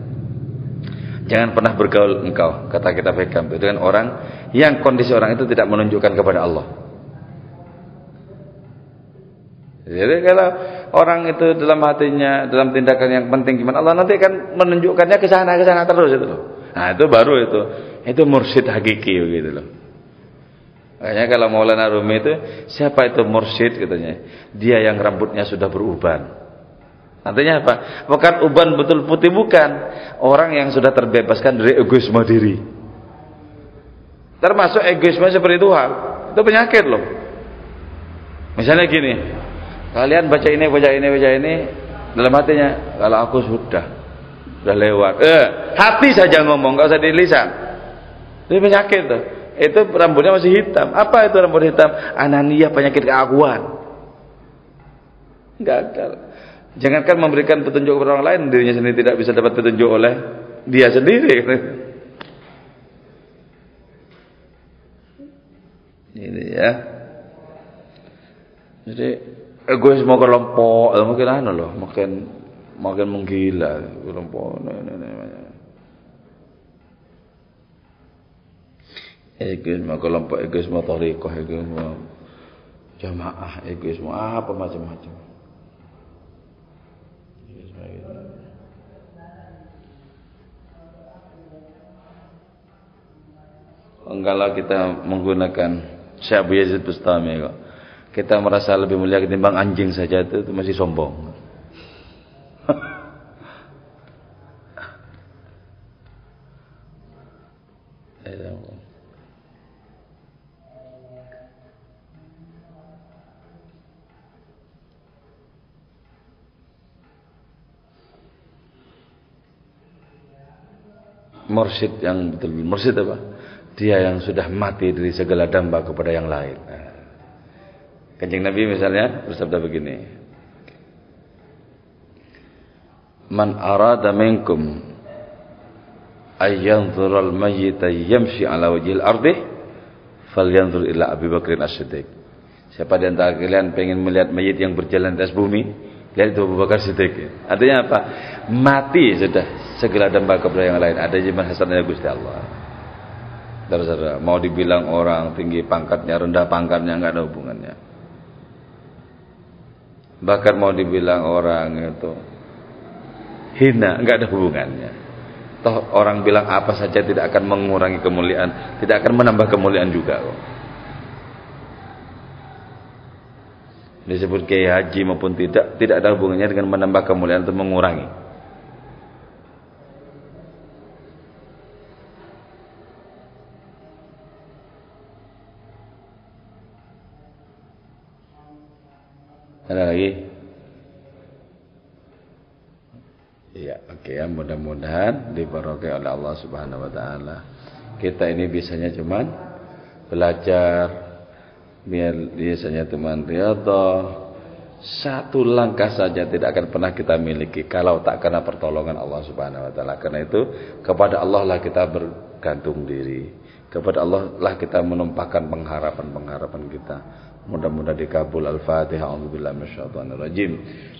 Jangan pernah bergaul engkau, kata kita pegang dengan orang yang kondisi orang itu tidak menunjukkan kepada Allah. Jadi kalau orang itu dalam hatinya, dalam tindakan yang penting gimana Allah nanti akan menunjukkannya ke sana ke sana terus itu loh. Nah, itu baru itu. Itu mursyid hakiki gitu loh. Makanya kalau Maulana Rumi itu siapa itu mursyid katanya? Dia yang rambutnya sudah beruban. Artinya apa? Bukan uban betul putih bukan. Orang yang sudah terbebaskan dari egoisme diri. Termasuk egoisme spiritual. Itu penyakit loh. Misalnya gini. Kalian baca ini, baca ini, baca ini. Dalam hatinya. Kalau aku sudah. Sudah lewat. Eh, hati saja ngomong. Gak usah di lisan. Itu penyakit tuh. Itu rambutnya masih hitam. Apa itu rambut hitam? Anania penyakit keaguan. Gagal. Jangankan memberikan petunjuk kepada orang lain, dirinya sendiri tidak bisa dapat petunjuk oleh dia sendiri. Ini ya. Jadi egois mau kelompok, mungkin anu loh, makin makin menggila kelompok. Egois mau kelompok, egois mau tarikah, egois mau jamaah, egois mau apa macam-macam. kalau kita menggunakan Syekh Yazid Bustami kok. Kita merasa lebih mulia ketimbang anjing saja itu, itu masih sombong. Mursyid yang betul mursyid apa? dia yang sudah mati dari segala damba kepada yang lain. Kanjeng Nabi misalnya bersabda begini. Man arada minkum ayyanzura al-mayyita yamshi ala wajhil ardi falyanzur ila Abi Bakrin As-Siddiq. Siapa di antara kalian pengen melihat mayit yang berjalan di atas bumi, lihat itu Abu Bakar Siddiq. Artinya apa? Mati sudah segala damba kepada yang lain. Ada jimat hasannya Gusti Allah. Saudara, mau dibilang orang tinggi pangkatnya, rendah pangkatnya nggak ada hubungannya. Bahkan mau dibilang orang itu hina, nggak ada hubungannya. Toh orang bilang apa saja tidak akan mengurangi kemuliaan, tidak akan menambah kemuliaan juga kok. disebut kiai haji maupun tidak tidak ada hubungannya dengan menambah kemuliaan atau mengurangi ada lagi ya oke okay, ya mudah-mudahan dibarokai oleh Allah subhanahu wa ta'ala kita ini bisanya cuman belajar biar biasanya teman riyadha satu langkah saja tidak akan pernah kita miliki kalau tak karena pertolongan Allah Subhanahu wa taala. Karena itu kepada Allah lah kita bergantung diri. Kepada Allah lah kita menumpahkan pengharapan-pengharapan kita. Mudah-mudahan dikabul. Al-Fatihah. A'udzubillahi minasyaitonir rajim.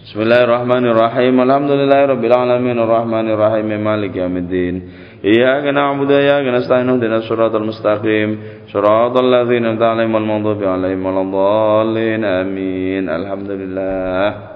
Bismillahirrahmanirrahim. Alhamdulillahirabbil alamin arrahmanir rahim maliki yaumiddin. إياك نعبد وإياك نستعين اهدنا الصراط المستقيم صراط الذين أنعمت عليهم المغضوب عليهم ولا الضالين آمين الحمد لله